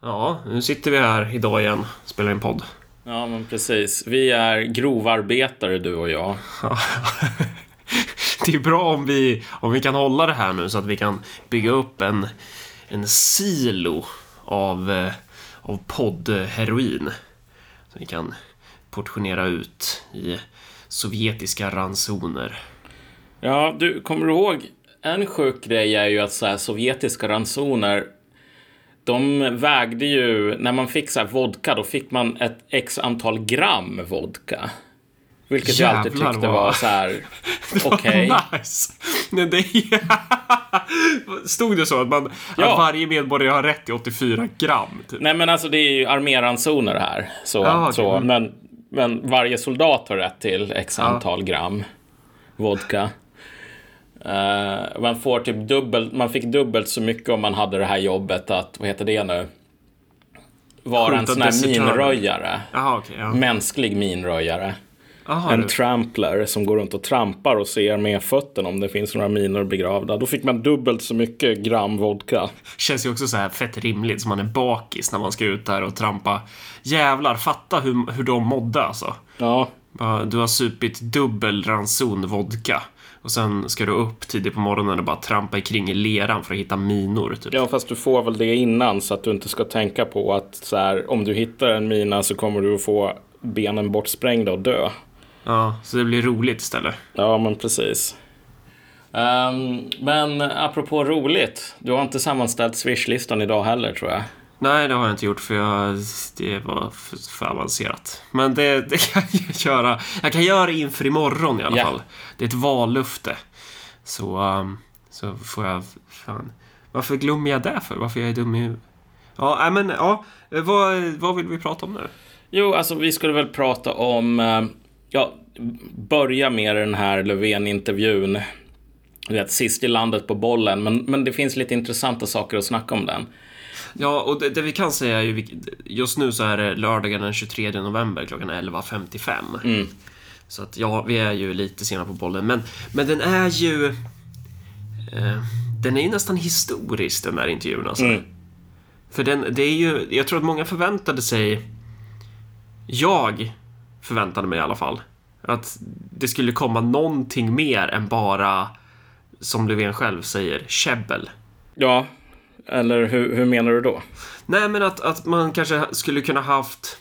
Ja, nu sitter vi här idag igen och spelar in podd. Ja, men precis. Vi är grovarbetare, du och jag. det är bra om vi, om vi kan hålla det här nu så att vi kan bygga upp en, en silo av, eh, av poddheroin. Så vi kan portionera ut i sovjetiska ransoner. Ja, du, kommer du ihåg? En sjuk grej är ju att så här, sovjetiska ransoner de vägde ju, när man fick så vodka, då fick man ett x antal gram vodka. Vilket Jävlar jag alltid tyckte vad- var så här, okej. Nice! Nej, det Stod det så att, man, Ja. att varje medborgare har rätt till 84 gram? Typ? Nej, men alltså det är ju arméransoner här. Så, okej, så, men- men, men varje soldat har rätt till x antal gram vodka. Eh, man får typ dubbelt, man fick dubbelt så mycket om man hade det här jobbet att, vad heter det nu? Vara en sån här minröjare. Jaha, okej. ja. Mänsklig minröjare. Jaha, En du. trampler som går runt och trampar och ser med fötterna om det finns några minor begravda. Då fick man dubbelt så mycket gram vodka. Känns ju också så här fett rimligt som man är bakis när man ska ut där och trampa. Jävlar, fatta hur, hur de mådde alltså. Ja, Du har supit dubbel ranson vodka. Och sen ska du upp tidigt på morgonen och bara trampa kring i leran för att hitta minor. Typ. Ja, fast du får väl det innan så att du inte ska tänka på att så här, om du hittar en mina så kommer du att få benen bortsprängda och dö. Ja, så det blir roligt istället. Ja, men precis. Ehm, men apropå roligt, du har inte sammanställt Swish-listan idag heller tror jag. Nej, det har jag inte gjort för jag, det var för, för avancerat. Men det, det kan jag göra. Jag kan göra det inför imorgon i alla Ja. fall. Det är ett vallufte. Så, um, så får jag... Fan. Varför glömmer jag det för? Varför är jag dum i huvudet? Ja, nej, men ja. Vad, vad vill vi prata om nu? Jo, alltså vi skulle väl prata om, eh, ja, börja med den här Löfven-intervjun. Vet, sist i landet på bollen, men, men det finns lite intressanta saker att snacka om den. Ja, och det, det vi kan säga är ju... Just nu så är det lördagen den 23 november klockan 11.55. Så att ja, vi är ju lite sena på bollen. Men, men den är ju... Eh, den är ju nästan historisk den där intervjun alltså. Mm. För den, det är ju... Jag tror att många förväntade sig... Jag förväntade mig i alla fall. Att det skulle komma någonting mer än bara, som Löfven själv säger, käbbel. Ja, eller hur, hur menar du då? Nej, men att, att man kanske skulle kunna haft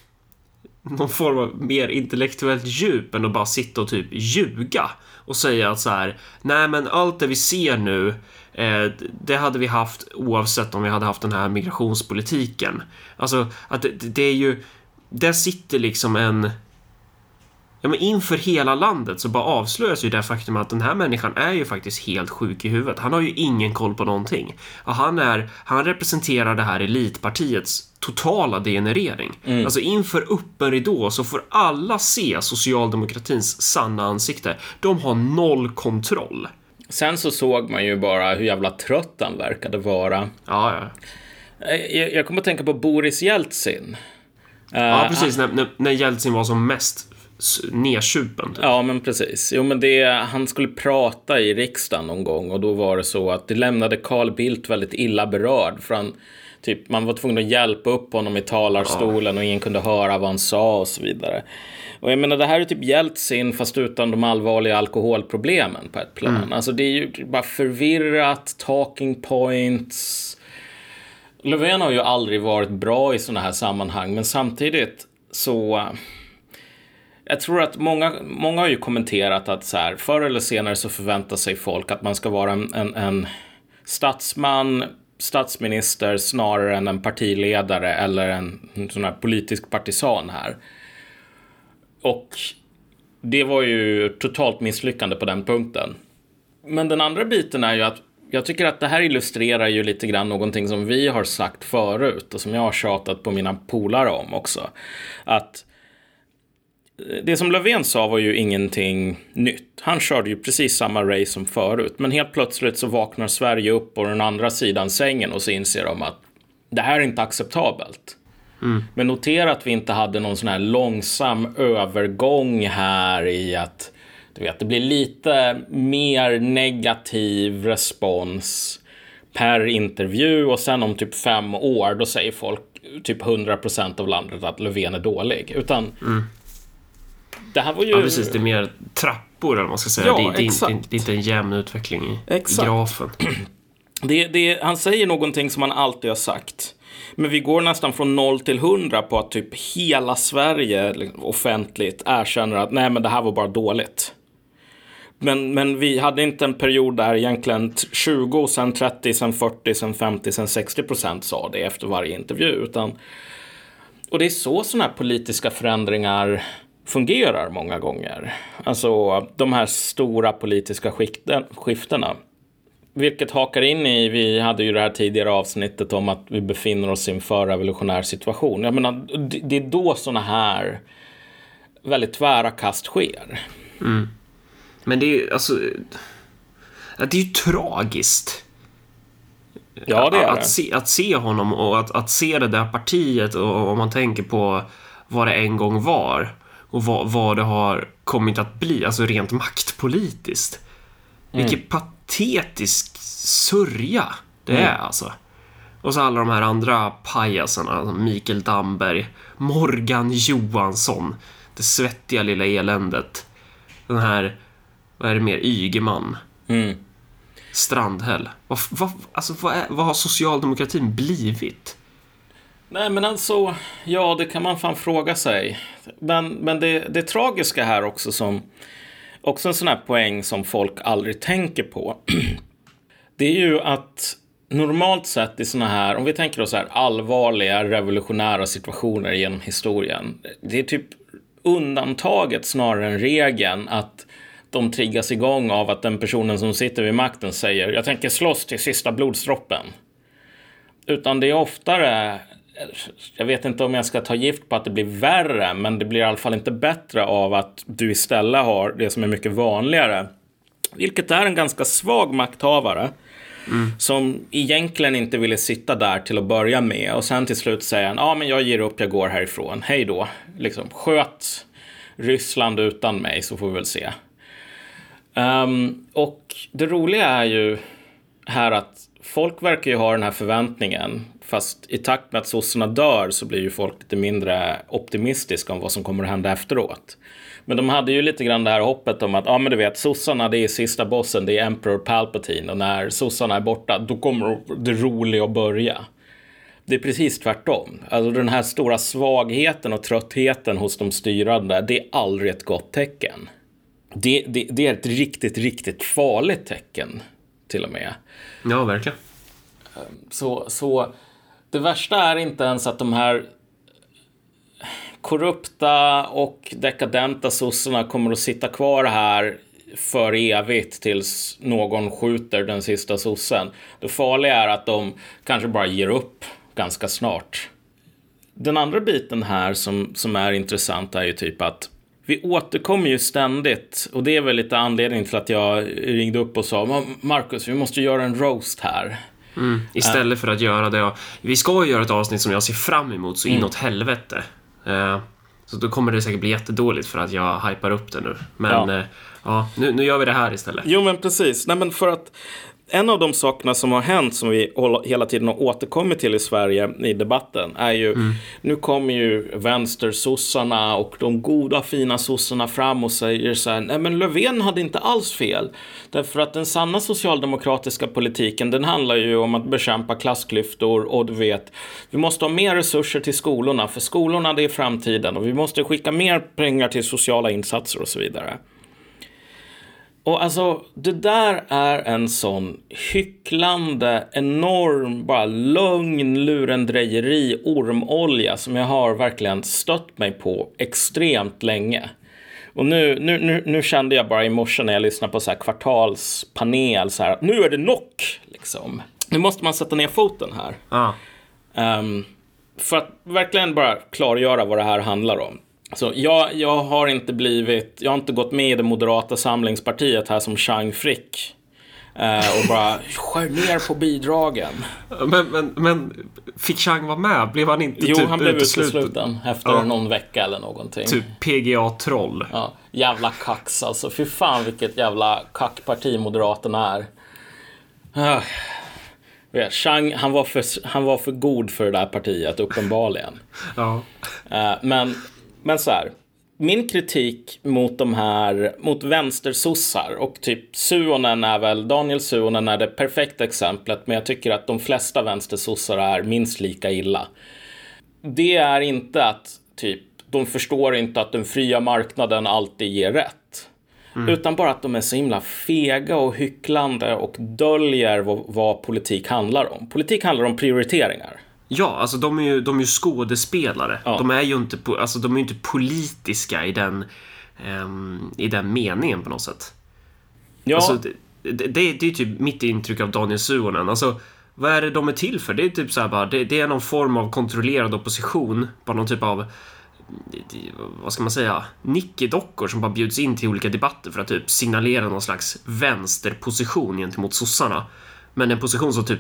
någon form av mer intellektuellt djup än att bara sitta och typ ljuga och säga att så här, nej men allt det vi ser nu, eh, det hade vi haft oavsett om vi hade haft den här migrationspolitiken. Alltså, att det, det är ju, där sitter liksom en Ja, men inför hela landet så bara avslöjas ju det faktum att den här människan är ju faktiskt helt sjuk i huvudet. Han har ju ingen koll på någonting. Och han, är, han representerar det här elitpartiets totala degenerering. Alltså inför öppen ridå så får alla se socialdemokratins sanna ansikte. De har noll kontroll. Sen så såg man ju bara hur jävla trött han verkade vara. Ja, ja. Eh, Jag, jag kommer att tänka på Boris Jeltsin. Eh, Ja, precis. När, när, när Jeltsin var som mest nedsupen. Typ. Ja, men precis. Jo, men det, han skulle prata i riksdagen någon gång och då var det så att det lämnade Carl Bildt väldigt illa berörd. För han, typ, man var tvungen att hjälpa upp honom i talarstolen och ingen kunde höra vad han sa och så vidare. Och jag menar, det här är typ Jeltsin fast utan de allvarliga alkoholproblemen på ett plan. Alltså det är ju bara förvirrat, talking points. Löfven har ju aldrig varit bra i sådana här sammanhang, men samtidigt så jag tror att många, många har ju kommenterat att så här, förr eller senare så förväntar sig folk att man ska vara en, en, en statsman, statsminister snarare än en partiledare eller en, en sån här politisk partisan här. Och det var ju totalt misslyckande på den punkten. Men den andra biten är ju att jag tycker att det här illustrerar ju lite grann någonting som vi har sagt förut och som jag har tjatat på mina polare om också. Att det som Löfven sa var ju ingenting nytt. Han körde ju precis samma race som förut. Men helt plötsligt så vaknar Sverige upp på den andra sidan sängen och så inser de att det här är inte acceptabelt. Men notera att vi inte hade någon sån här långsam övergång här i att du vet, det blir lite mer negativ respons per intervju och sen om typ fem år då säger folk typ 100% av landet att Löfven är dålig. Utan Mm. Det här var ju... Ja, precis. Det är mer trappor, eller vad man ska säga. Ja, det, det, är exakt. inte, det är inte en jämn utveckling i, i grafen. Det, det, han säger någonting som han alltid har sagt. Men vi går nästan från 0 till 100 på att typ hela Sverige liksom, offentligt erkänner att nej men det här var bara dåligt. Men, men vi hade inte en period där egentligen t- 20, sen 30, sen 40, sen 50, sen 60 procent sa det efter varje intervju. Utan, och det är så sådana här politiska förändringar fungerar många gånger. Alltså de här stora politiska skiftena. Vilket hakar in i, vi hade ju det här tidigare avsnittet om att vi befinner oss i en förrevolutionär situation. Jag menar, det- är då sådana här väldigt tvära kast sker. Men det är ju alltså... att Det är ju tragiskt. Ja, det är att, det. Se, att se honom och att, att se det där partiet och om man tänker på vad det en gång var och vad, vad det har kommit att bli, alltså rent maktpolitiskt. Vilken patetisk sörja det är alltså. Och så alla de här andra pajasarna, Mikael Damberg, Morgan Johansson, det svettiga lilla eländet. Den här, vad är det mer, Ygeman. Mm. Strandhäll. Vad, vad, alltså, vad, är, vad har socialdemokratin blivit? Nej, men alltså, ja, det kan man fan fråga sig. Men, men det, det tragiska här också som, också en sån här poäng som folk aldrig tänker på. Det är ju att normalt sett i såna här, om vi tänker oss så här allvarliga revolutionära situationer genom historien. Det är typ undantaget snarare än regeln att de triggas igång av att den personen som sitter vid makten säger jag tänker slåss till sista blodsdroppen. Utan det är oftare, jag vet inte om jag ska ta gift på att det blir värre, men det blir i alla fall inte bättre av att du istället har det som är mycket vanligare. Vilket är en ganska svag makthavare. Som egentligen inte ville sitta där till att börja med och sen till slut säga ja men jag ger upp, jag går härifrån, hej då. Liksom, sköt Ryssland utan mig så får vi väl se. Ehm, och det roliga är ju här att folk verkar ju ha den här förväntningen. Fast i takt med att sossarna dör så blir ju folk lite mindre optimistiska om vad som kommer att hända efteråt. Men de hade ju lite grann det här hoppet om att, ja men du vet, sossarna det är sista bossen, det är Emperor Palpatine och när sossarna är borta, då kommer det roliga att börja. Det är precis tvärtom. Alltså den här stora svagheten och tröttheten hos de styrande, det är aldrig ett gott tecken. Det, det, det är ett riktigt, riktigt farligt tecken till och med. Ja, verkligen. Så, så det värsta är inte ens att de här korrupta och dekadenta sossarna kommer att sitta kvar här för evigt tills någon skjuter den sista sossen. Det farliga är att de kanske bara ger upp ganska snart. Den andra biten här som, som är intressant är ju typ att vi återkommer ju ständigt och det är väl lite anledningen till att jag ringde upp och sa Marcus, vi måste göra en roast här. Istället för att göra det. Vi ska ju göra ett avsnitt som jag ser fram emot så inåt helvete. Eh, så då kommer det säkert bli jättedåligt för att jag hypar upp det nu. Men Ja. ja, ja nu, nu gör vi det här istället. Jo, men precis. Nej, men för att en av de sakerna som har hänt som vi hela tiden har återkommit till i Sverige i debatten är ju nu kommer ju vänstersossarna och de goda fina sossarna fram och säger så här nej men Löfven hade inte alls fel därför att den sanna socialdemokratiska politiken den handlar ju om att bekämpa klassklyftor och du vet vi måste ha mer resurser till skolorna för skolorna det är framtiden och vi måste skicka mer pengar till sociala insatser och så vidare. Och alltså, det där är en sån hycklande, enorm, bara lögn, lurendrejeri, ormolja som jag har verkligen stött mig på extremt länge. Och nu, nu, nu, nu kände jag bara i morse när jag lyssnade på så här kvartalspanel så här nu är det knock, liksom. Nu måste man sätta ner foten här. Ja. Ehm, för att verkligen bara klargöra vad det här handlar om. Så jag, jag har inte blivit, jag har inte gått med i det moderata samlingspartiet här som Chang Frick. Eh, och bara skär ner på bidragen. Men, men, men fick Chang vara med? Blev han inte Jo, typ han blev utesluten? utesluten efter Ja. någon vecka eller någonting. Typ PGA-troll. Ja, jävla kax alltså. Fy fan vilket jävla kackparti Moderaterna är. Ah. Chang, han var, för, han var för god för det där partiet, uppenbarligen. Ja. Eh, men, men så här. Min kritik mot de här, mot vänstersossar och typ Suonen är väl, Daniel Suonen är det perfekta exemplet, men jag tycker att de flesta vänstersossar är minst lika illa. Det är inte att typ, de förstår inte att den fria marknaden alltid ger rätt. Utan bara att de är så himla fega och hycklande och döljer vad, vad politik handlar om. Politik handlar om prioriteringar. Ja, alltså de är ju, de är ju skådespelare. De är ju inte, alltså, de är inte politiska i den, ehm, i den meningen på något sätt. Ja, Alltså, det, det, det är typ mitt intryck av Daniel Suhonen. Alltså, vad är det de är till för? Det är typ så här bara, det, det är någon form av kontrollerad opposition. Bara någon typ av, vad ska man säga, nickedockor som bara bjuds in till olika debatter för att typ signalera någon slags vänsterposition gentemot sossarna. Men en position som typ,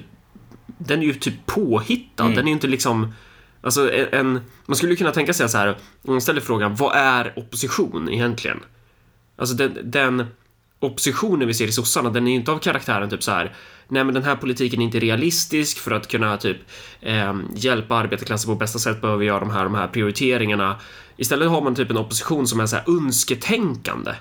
den är ju typ påhittad. Den är ju inte liksom, alltså en, man skulle kunna tänka sig så här, om man ställer frågan, vad är opposition egentligen? Alltså den, den oppositionen vi ser i sossarna, den är ju inte av karaktären typ så här. Nej, men den här politiken är inte realistisk för att kunna typ eh, hjälpa arbetarklassen på bästa sätt behöver vi göra de här, de här prioriteringarna. Istället har man typ en opposition som är så här önsketänkande.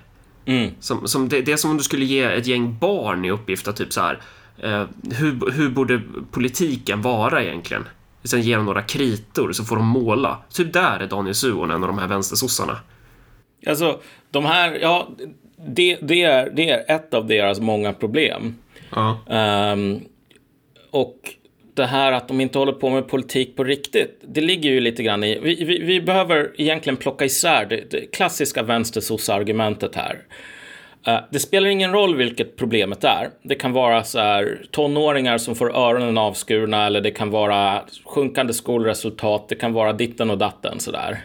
Mm. Som, som det, det är som om du skulle ge ett gäng barn i uppgift att typ så här. Eh, hur, hur borde politiken vara egentligen? Sen ger dem några kritor så får de måla. Typ där är Daniel Suhonen och de här vänstersossarna. Alltså, de här, ja, det, det, är, det är ett av deras många problem. Ja. Ehm, och det här att de inte håller på med politik på riktigt, det ligger ju lite grann i... Vi, vi, vi behöver egentligen plocka isär det, det klassiska vänstersossa-argumentet här. Eh, det spelar ingen roll vilket problemet är. Det kan vara så här, tonåringar som får öronen avskurna eller det kan vara sjunkande skolresultat. Det kan vara ditten och datten sådär.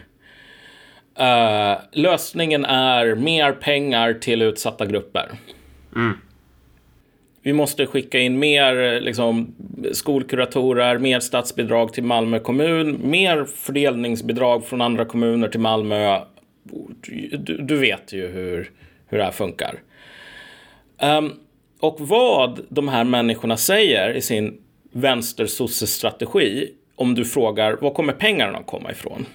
Uh, lösningen är mer pengar till utsatta grupper. Vi måste skicka in mer liksom, skolkuratorer, mer statsbidrag till Malmö kommun, mer fördelningsbidrag från andra kommuner till Malmö. Du, du vet ju hur, hur det här funkar. Um, och vad de här människorna säger i sin vänstersosse-strategi, om du frågar var kommer pengarna att komma ifrån?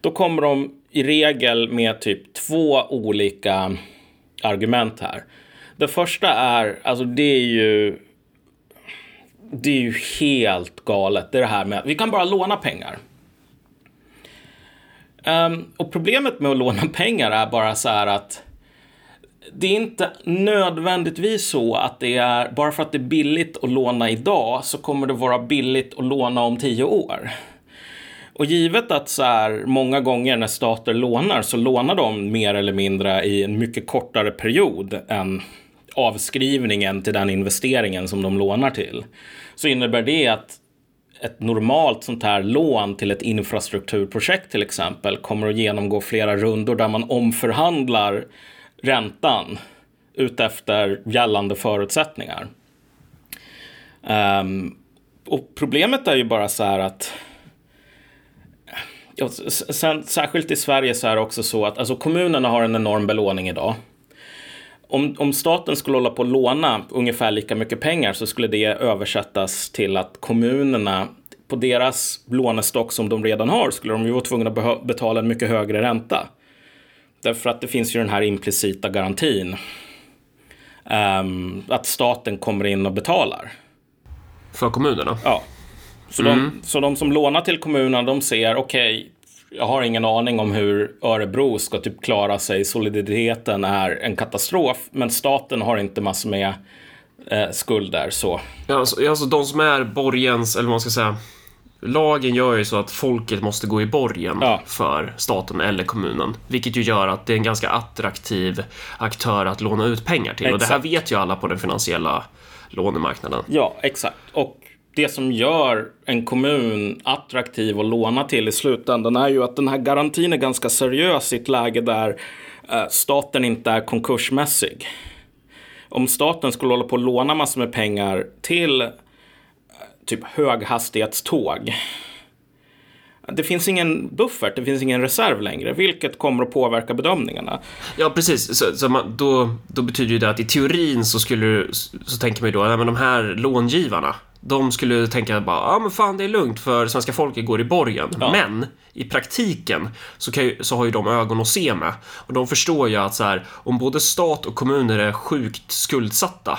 Då kommer de i regel med typ två olika argument här. Det första är, alltså det är ju det är ju helt galet. Det är det här med att vi kan bara låna pengar. Um, och problemet med att låna pengar är bara så här att det är inte nödvändigtvis så att det är, bara för att det är billigt att låna idag så kommer det vara billigt att låna om tio år. Och givet att så här, många gånger när stater lånar så lånar de mer eller mindre i en mycket kortare period än avskrivningen till den investeringen som de lånar till. Så innebär det att ett normalt sånt här lån till ett infrastrukturprojekt till exempel kommer att genomgå flera rundor där man omförhandlar räntan utefter gällande förutsättningar. Um, och problemet är ju bara så här att Ja, sen, särskilt i Sverige så är det också så att alltså, kommunerna har en enorm belåning idag. Om, om staten skulle hålla på att låna ungefär lika mycket pengar så skulle det översättas till att kommunerna på deras lånestock som de redan har skulle de ju vara tvungna att betala en mycket högre ränta. Därför att det finns ju den här implicita garantin. Um, att staten kommer in och betalar. För kommunerna? Ja. Så, mm. de, så de som lånar till kommunen, de ser, okej, okay, jag har ingen aning om hur Örebro ska typ klara sig. Soliditeten är en katastrof, men staten har inte massor med eh, skulder. Så. Ja, alltså, alltså de som är borgens, eller vad man ska säga, lagen gör ju så att folket måste gå i borgen Ja. för staten eller kommunen. Vilket ju gör att det är en ganska attraktiv aktör att låna ut pengar till. Och det här Exakt. vet ju alla på den finansiella lånemarknaden. Ja, exakt. Och det som gör en kommun attraktiv att låna till i slutändan är ju att den här garantin är ganska seriös i ett läge där eh, staten inte är konkursmässig. Om staten skulle hålla på att låna massor med pengar till typ höghastighetståg. Det finst ingen buffert, det finns ingen reserv längre, vilket kommer att påverka bedömningarna. Ja, precis. Så, så man, då, då betyder det att i teorin så skulle du, så tänker man ju då, nej, men de här långivarna, de skulle tänka bara, ja men fan det är lugnt för svenska folket går i borgen. Ja. Men i praktiken så, ju, så har ju de ögon att se med. Och de förstår ju att så här, om både stat och kommuner är sjukt skuldsatta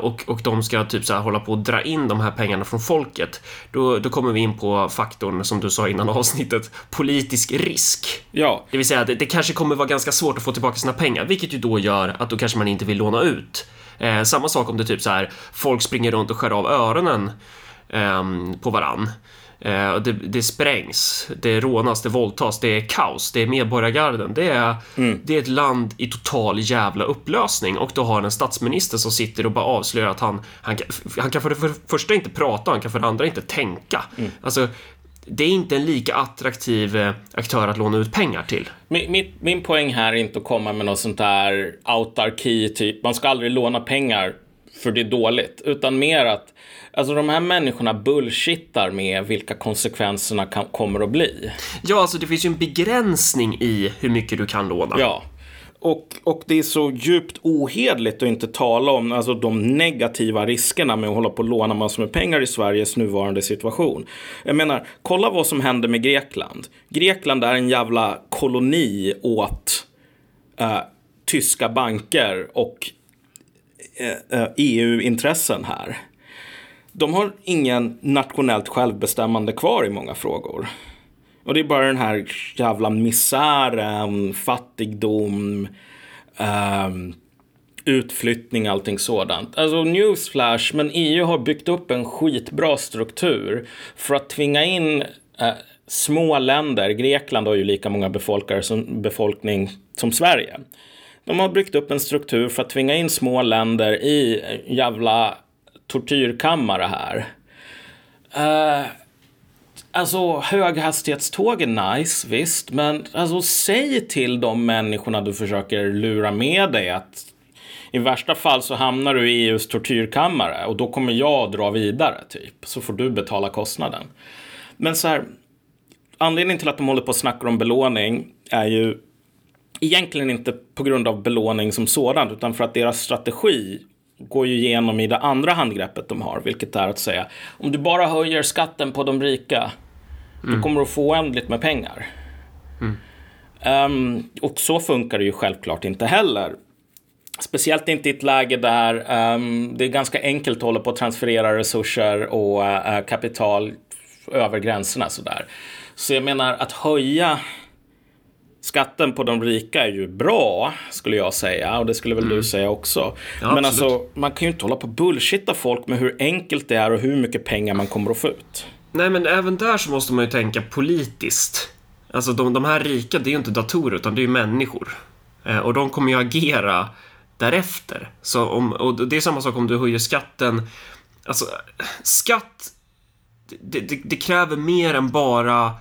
och, och de ska typ så här hålla på att dra in de här pengarna från folket. Då, då kommer vi in på faktorn som du sa innan avsnittet, politisk risk. Ja, Det vill säga, det, det kanske kommer vara ganska svårt att få tillbaka sina pengar, vilket ju då gör att då kanske man inte vill låna ut. Eh, samma sak om det typ så här, folk springer runt och skär av öronen ehm, på varann. Eh, det, det sprängs, det rånas, det våldtas, det är kaos, det är medborgargarden. Det är, det är ett land i total jävla upplösning och då har en statsminister som sitter och bara avslöjar att han, han, kan- han kan för det för första inte prata, han kan för det andra inte tänka. Alltså, det är inte en lika attraktiv eh, aktör att låna ut pengar till. Min, min, min poäng här är inte att komma med något sånt där autarki, typ man ska aldrig låna pengar för det är dåligt, utan mer att alltså de här människorna bullshittar med vilka konsekvenserna kan, kommer att bli. Ja, alltså det finns ju en begränsning i hur mycket du kan låna. Ja. Och, och det är så djupt ohedligt att inte tala om alltså, de negativa riskerna med att hålla på och låna massor med pengar i Sveriges nuvarande situation. Jag menar, kolla vad som händer med Grekland. Grekland är en jävla koloni åt eh, tyska banker och Eh, eh, e EU-intressen här. De har ingen nationellt självbestämmande kvar i många frågor. Och det är bara den här jävla misären, fattigdom, um, utflyttning, allting sådant. Alltså newsflash, men EU har byggt upp en skitbra struktur för att tvinga in eh, små länder. Grekland har ju lika många befolkare som, befolkning som Sverige. De har byggt upp en struktur för att tvinga in små länder i jävla tortyrkammare här. Uh, Alltså höghastighetståg är nice, visst. Men alltså säg till de människorna du försöker lura med dig att i värsta fall så hamnar du i EUs tortyrkammare och då kommer jag dra vidare, typ. Så får du betala kostnaden. Men så här, anledningen till att de håller på och snackar om belåning är ju egentligen inte på grund av belåning som sådant, utan för att deras strategi går ju igenom i det andra handgreppet de har, vilket är att säga om du bara höjer skatten på de rika, då kommer du få oändligt med pengar. Ehm, och så funkar det ju självklart inte heller. Speciellt inte i ett läge där ehm, det är ganska enkelt att hålla på att transferera resurser och eh, kapital över gränserna sådär. Så jag menar att höja skatten på de rika är ju bra, skulle jag säga. Och det skulle väl du säga också. Ja, Men absolut. alltså, man kan ju inte hålla på och bullshitta folk med hur enkelt det är och hur mycket pengar man kommer att få ut. Nej, men även där så måste man ju tänka politiskt. Alltså de, de här rika, det är ju inte datorer utan det är ju människor. Eh, och de kommer ju agera därefter. Så om, och det är samma sak om du höjer skatten. Alltså, skatt, det, det, det kräver mer än bara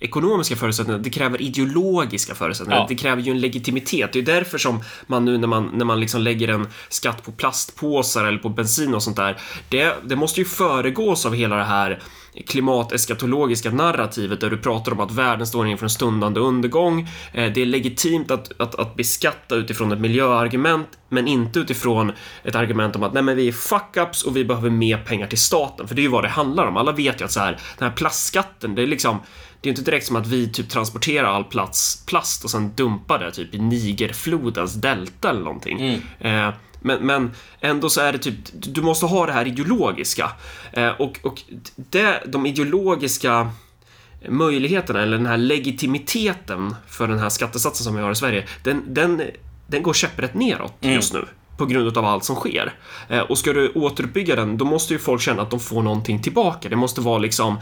ekonomiska förutsättningar, det kräver ideologiska förutsättningar. Ja. Det kräver ju en legitimitet. Det är därför som man nu när man, när man liksom lägger en skatt på plastpåsar eller på bensin och sånt där, det, det måste ju föregås av hela det här klimateskatologiska narrativet där du pratar om att världen står inför en stundande undergång. Eh, Det är legitimt att, att, att beskatta utifrån ett miljöargument, men inte utifrån ett argument om att nej men vi är fuck-ups och vi behöver mer pengar till staten. För det är ju vad det handlar om. Alla vet ju att så här, den här plastskatten, det är liksom det är inte direkt som att vi typ transporterar all plats, plast och sen dumpar det typ i Nigerflodens delta eller någonting. Eh, men, men ändå så är det typ, du måste ha det här ideologiska. Eh, och och det, de ideologiska möjligheterna, eller den här legitimiteten för den här skattesatsen som vi har i Sverige, den, den, den går käpprätt neråt just nu. På grund av allt som sker. Eh, och ska du återuppbygga den, då måste ju folk känna att de får någonting tillbaka. Det måste vara liksom,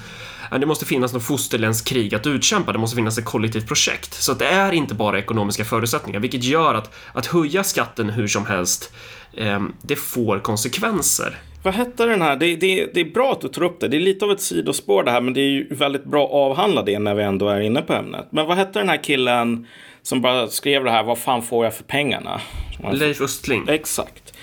det måste finnas något fosterländskt krig att utkämpa. Det måste finnas ett kollektivt projekt. Så att det är inte bara ekonomiska förutsättningar, vilket gör att, att höja skatten hur som helst, ehm, det får konsekvenser. Vad hette den här? Det, det, det är bra att du tar upp det. Det är lite av ett sidospår det här, men det är ju väldigt bra att avhandla det när vi ändå är inne på ämnet. Men vad hette den här killen som bara skrev det här? Vad fan får jag för pengarna? Leif Östling. Exakt.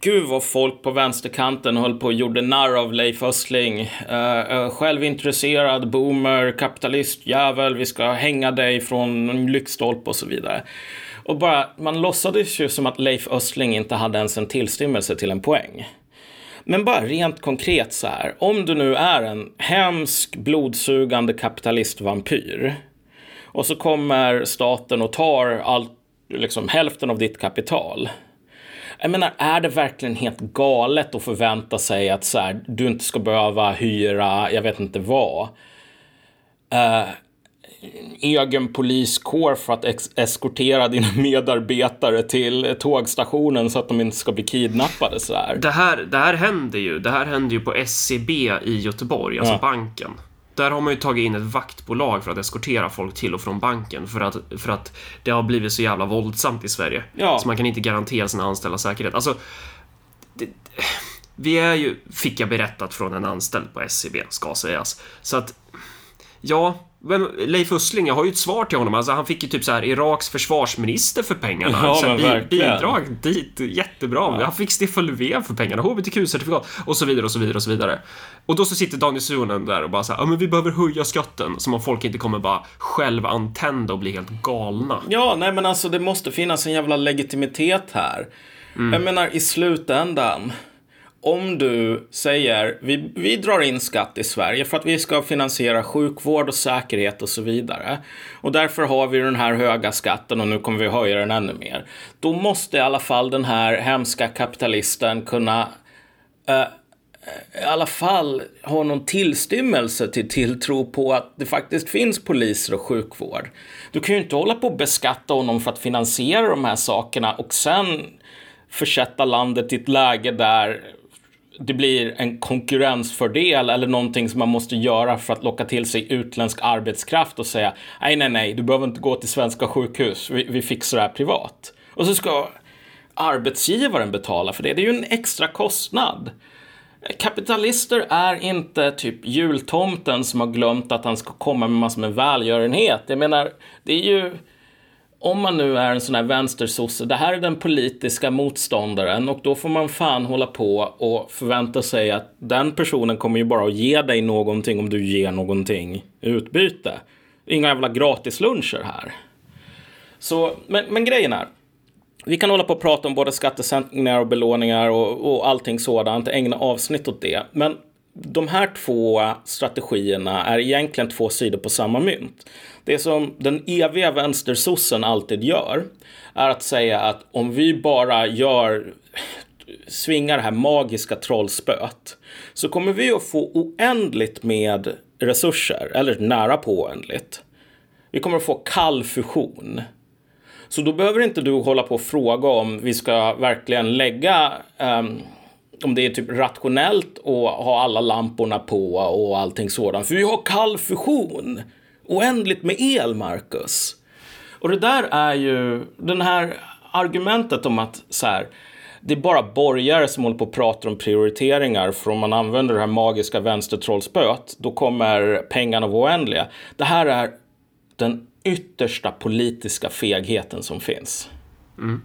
Gud vad folk på vänsterkanten höll på och gjorde narr av Leif Östling. Uh, självintresserad, boomer, kapitalist, jävel, vi ska hänga dig från en lyktstolpe och så vidare. Och bara, man låtsades ju som att Leif Östling inte hade ens en tillstymmelse till en poäng. Men bara rent konkret så här. Om du nu är en hemsk blodsugande kapitalistvampyr. Och så kommer staten och tar allt, liksom hälften av ditt kapital. Jag menar, är det verkligen helt galet att förvänta sig att så här, du inte ska behöva hyra, jag vet inte vad. Uh, egen poliskår för att eskortera dina medarbetare till tågstationen så att de inte ska bli kidnappade så här. Det här, det här händer ju. Det här händer ju på SCB i Göteborg, alltså ja. banken. Där har man ju tagit in ett vaktbolag för att eskortera folk till och från banken för att, för att det har blivit så jävla våldsamt i Sverige. Ja. Så man kan inte garantera sina anställda säkerhet. Alltså, det, vi är ju, fick jag berättat från en anställd på SCB, ska sägas. Så att, ja, vem, Leif Östling, jag har ju ett svar till honom. Alltså, han fick ju typ så här Iraks försvarsminister för pengarna. Ja, så bi bidrag dit, jättebra. Ja. Han fick Stefan Löfven för pengarna, hbtq-certifikat och så vidare och så vidare och så vidare. Och då så sitter Daniel Suhonen där och bara så här, ja men vi behöver höja skatten. Som om folk inte kommer bara självantända och bli helt galna. Ja, nej men alltså det måste finnas en jävla legitimitet här. Mm. Jag menar i slutändan om du säger vi, vi drar in skatt i Sverige för att vi ska finansiera sjukvård och säkerhet och så vidare. Och därför har vi den här höga skatten och nu kommer vi höja den ännu mer. Då måste i alla fall den här hemska kapitalisten kunna eh, eh i alla fall ha någon tillstymmelse till tilltro på att det faktiskt finns poliser och sjukvård. Du kan ju inte hålla på och beskatta honom för att finansiera de här sakerna och sen försätta landet i ett läge där det blir en konkurrensfördel eller någonting som man måste göra för att locka till sig utländsk arbetskraft och säga nej, nej, nej, du behöver inte gå till svenska sjukhus, vi, vi fixar det här privat. Och så ska arbetsgivaren betala för det. Det är ju en extra kostnad. Kapitalister är inte typ jultomten som har glömt att han ska komma med massor med välgörenhet. Jag menar, det är ju om man nu är en sån här vänstersosse, det här är den politiska motståndaren och då får man fan hålla på och förvänta sig att den personen kommer ju bara att ge dig någonting om du ger någonting i utbyte. Inga jävla gratisluncher här. Så, men, men grejen är, vi kan hålla på och prata om både skattesänkningar och belåningar och, och allting sådant, ägna avsnitt åt det. Men de här två strategierna är egentligen två sidor på samma mynt. Det som den eviga vänstersossen alltid gör är att säga att om vi bara gör svingar det här magiska trollspöet så kommer vi att få oändligt med resurser, eller nära på oändligt. Vi kommer att få kall fusion. Så då behöver inte du hålla på och fråga om vi ska verkligen lägga um, om det är typ rationellt att ha alla lamporna på och allting sådant. För vi har kall fusion. Oändligt med el, Marcus. Och det där är ju den här argumentet om att så här, det är bara borgare som håller på och pratar om prioriteringar. För om man använder det här magiska vänstertrollspöet, då kommer pengarna vara oändliga. Det här är den yttersta politiska fegheten som finns. Mm.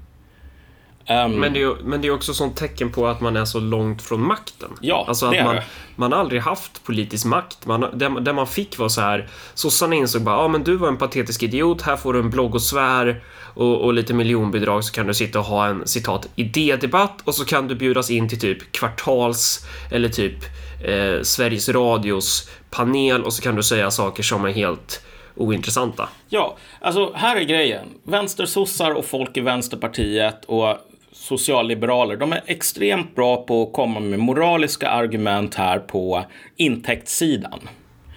Um, men, det är, men det är också sånt tecken på att man är så långt från makten. Ja, alltså att man, man har aldrig haft politisk makt. Man, det, det man fick var så här, sossarna insåg bara, ja ah, men du var en patetisk idiot, här får du en bloggosfär och, och lite miljonbidrag så kan du sitta och ha en citat idédebatt och så kan du bjudas in till typ kvartals eller typ eh, Sveriges Radios panel och så kan du säga saker som är helt ointressanta. Ja, alltså här är grejen. Vänstersossar och folk i Vänsterpartiet och socialliberaler, de är extremt bra på att komma med moraliska argument här på intäktssidan.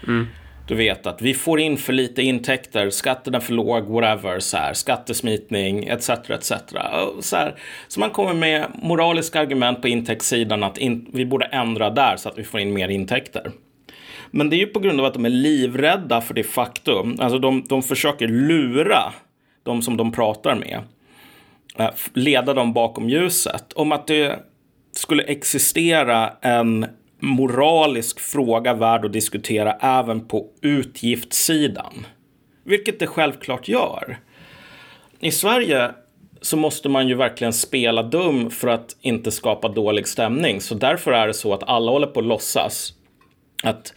Mm. Du vet att vi får in för lite intäkter, skatten är för låg, whatever, så här, skattesmitning, etc. etc. Så, här, så man kommer med moraliska argument på intäktssidan att in, vi borde ändra där så att vi får in mer intäkter. Men det är ju på grund av att de är livrädda för det faktum. Alltså de, de försöker lura de som de pratar med. Eh, leda dem bakom ljuset. Om att det skulle existera en moralisk fråga värd att diskutera även på utgiftssidan. Vilket det självklart gör. I Sverige så måste man ju verkligen spela dum för att inte skapa dålig stämning. Så därför är det så att alla håller på att låtsas att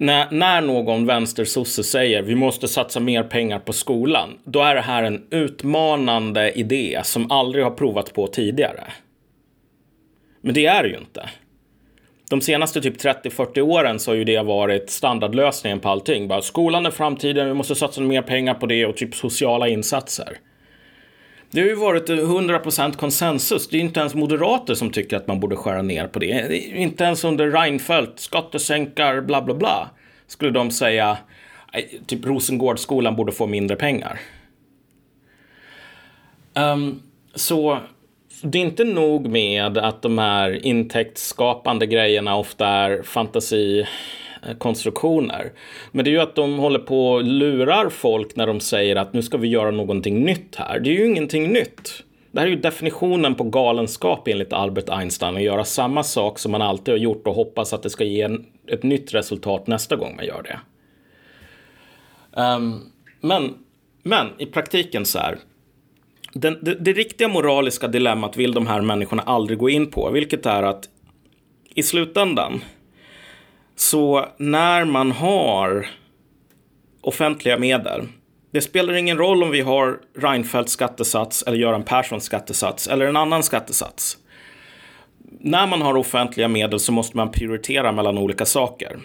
när, när någon vänstersosse säger vi måste satsa mer pengar på skolan, då är det här en utmanande idé som aldrig har provats på tidigare. Men det är det ju inte. de senaste typ 30-40 åren så har ju det varit standardlösningen på allting. Bara, skolan är framtiden, vi måste satsa mer pengar på det och typ sociala insatser. Det har ju varit eh, 100% konsensus. Det är inte ens moderater som tycker att man borde skära ner på det. Inte ens under Reinfeldt, skattesänkar, bla bla bla. Skulle de säga, typ Rosengårdsskolan borde få mindre pengar. Um, så det är inte nog med att de här intäktsskapande grejerna ofta är fantasi. Eh, konstruktioner. Men det är ju att de håller på och lurar folk när de säger att nu ska vi göra någonting nytt här. Det är ju ingenting nytt. Det här är ju definitionen på galenskap enligt Albert Einstein. Att göra samma sak som man alltid har gjort och hoppas att det ska ge en, ett nytt resultat nästa gång man gör det. Um, men, men i praktiken så här den, det, det, riktiga moraliska dilemmat vill de här människorna aldrig gå in på, vilket är att i slutändan, så när man har offentliga medel, det spelar ingen roll om vi har Reinfeldts skattesats eller Göran Perssons skattesats eller en annan skattesats. När man har offentliga medel så måste man prioritera mellan olika saker.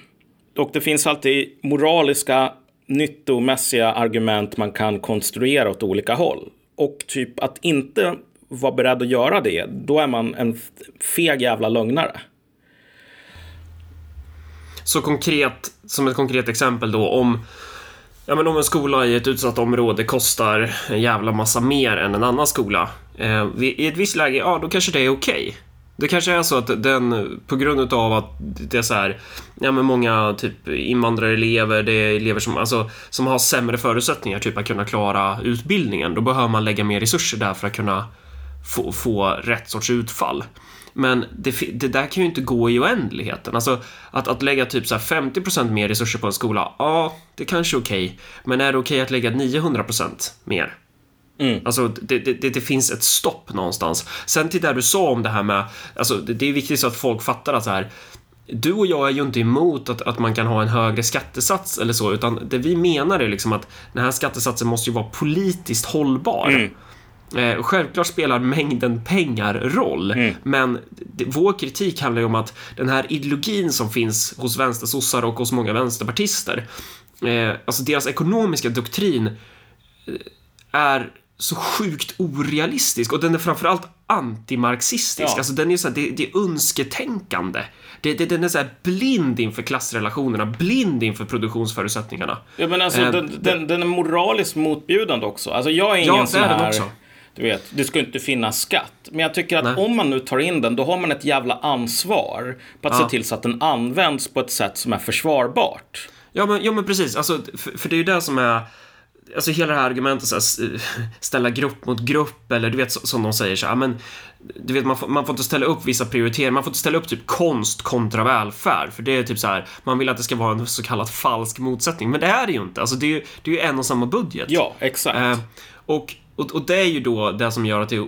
Och det finns alltid moraliska, nyttomässiga argument man kan konstruera åt olika håll. Och typ att inte vara beredd att göra det, då är man en feg jävla lögnare. Så konkret, som ett konkret exempel då, om Ja men om en skola i ett utsatt område kostar en jävla massa mer än en annan skola. Eh, I ett visst läge, ja då kanske det är okej. Okay. Det kanske är så att den, på grund av att det är så här, ja men många typ invandrarelever, det är elever som, alltså, som har sämre förutsättningar typ att kunna klara utbildningen. Då behöver man lägga mer resurser där för att kunna få, få rätt sorts utfall. Men det, det, där kan ju inte gå i oändligheten. Alltså att, att lägga typ så 50% mer resurser på en skola, ja, det kanske är okej. Okay. Men är det okej okay att lägga 900% mer? Mm. Alltså, det, det, det, finns ett stopp någonstans. Sen till det du sa om det här med, alltså, det, är viktigt så att folk fattar att så här, du och jag är ju inte emot att, att man kan ha en högre skattesats eller så, utan det vi menar är liksom att den här skattesatsen måste ju vara politiskt hållbar. Mm. Eh, självklart spelar mängden pengar roll, mm. men vår kritik handlar ju om att den här ideologin som finns hos vänstersossar och hos många vänsterpartister, eh, alltså deras ekonomiska doktrin eh, är så sjukt orealistisk och den är framförallt antimarxistisk. Ja. Alltså den är så här, det, det är önsketänkande. Det, det, den är så här blind inför klassrelationerna, blind inför produktionsförutsättningarna. Ja, men alltså, eh, den, den, den, är moraliskt motbjudande också. Alltså, jag är ingen ja, sån här... Också. Du vet, det ska inte finnas skatt. Men jag tycker att Nej. om man nu tar in den, då har man ett jävla ansvar på att ja. se till så att den används på ett sätt som är försvarbart. Ja, men, ja, men precis. Alltså, för, för det är ju det som är alltså hela det här argumentet så här, ställa grupp mot grupp eller du vet som de säger så här, men du vet man får, man får inte ställa upp vissa prioriteringar, man får inte ställa upp typ konst kontra välfärd för det är typ så här, man vill att det ska vara en så kallad falsk motsättning, men det är det ju inte, alltså det är ju, det är ju en och samma budget. Ja, exakt. Eh, och och, och, det är ju då det som gör att det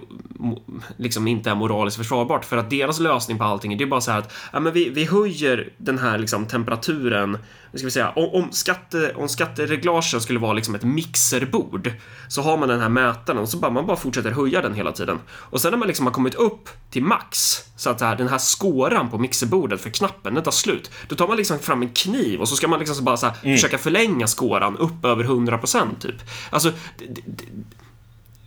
liksom inte är moraliskt försvarbart för att deras lösning på allting är bara så här att ja, men vi, vi höjer den här liksom temperaturen, ska vi säga, om, om, skatte, om skattereglagen skulle vara liksom ett mixerbord så har man den här mätaren och så bara man bara fortsätter höja den hela tiden och sen när man liksom har kommit upp till max så att här, den här skåran på mixerbordet för knappen den tar slut då tar man liksom fram en kniv och så ska man liksom så bara så här, mm. försöka förlänga skåran upp över 100% typ. Alltså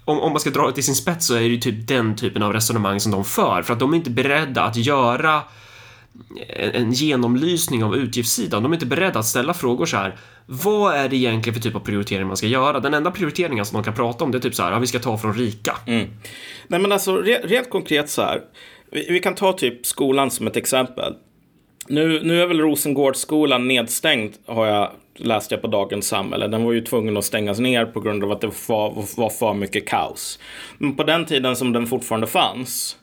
om, om man ska dra det till sin spets så är det ju typ den typen av resonemang som de för, för att de är inte beredda att göra en, en genomlysning av utgiftssidan. De är inte beredda att ställa frågor så här. Vad är det egentligen för typ av prioritering man ska göra? Den enda prioriteringen som de kan prata om det är typ så här, ja, vi ska ta från rika. Mm. Nej men alltså rent konkret så här. Vi, vi, kan ta typ skolan som ett exempel. Nu, nu är väl Rosengårdsskolan nedstängd har jag läste jag på Dagens Samhälle. Den var ju tvungen att stängas ner på grund av att det var, var för mycket kaos. Men på den tiden som den fortfarande fanns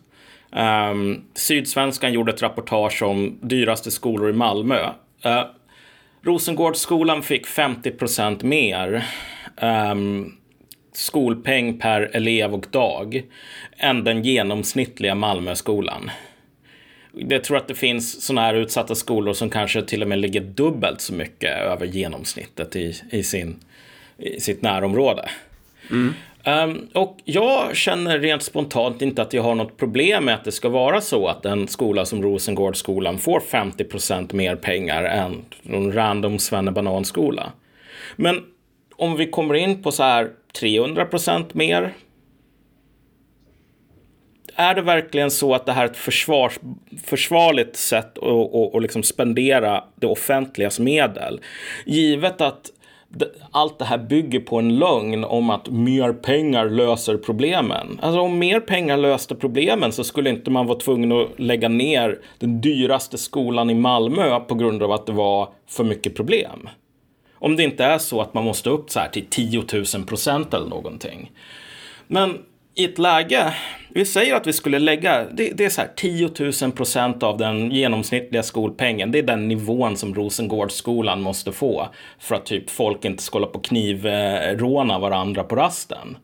um, Sydsvenskan gjorde ett reportage om dyraste skolor i Malmö. Uh, Rosengårdsskolan fick 50 procent mer um, skolpeng per elev och dag än den genomsnittliga Malmöskolan jag tror att det finns sådana här utsatta skolor som kanske till och med ligger dubbelt så mycket över genomsnittet i, i, sin, i sitt närområde. Mm. Um, och jag känner rent spontant inte att jag har något problem med att det ska vara så att en skola som Rosengårdsskolan får 50% mer pengar än en random svennebananskola. Men om vi kommer in på så här 300% mer. Är det verkligen så att det här är ett försvars, försvarligt sätt att, liksom spendera det offentligas medel? Givet att allt det här bygger på en lögn om att mer pengar löser problemen. Alltså om mer pengar löste problemen så skulle inte man vara tvungen att lägga ner den dyraste skolan i Malmö på grund av att det var för mycket problem. Om det inte är så att man måste upp så här till 10 000 procent eller någonting. Men i ett läge, vi säger att vi skulle lägga, det, det är så här 10 000 procent av den genomsnittliga skolpengen. Det är den nivån som Rosengårdsskolan måste få för att typ folk inte ska hålla på knivråna varandra på rasten.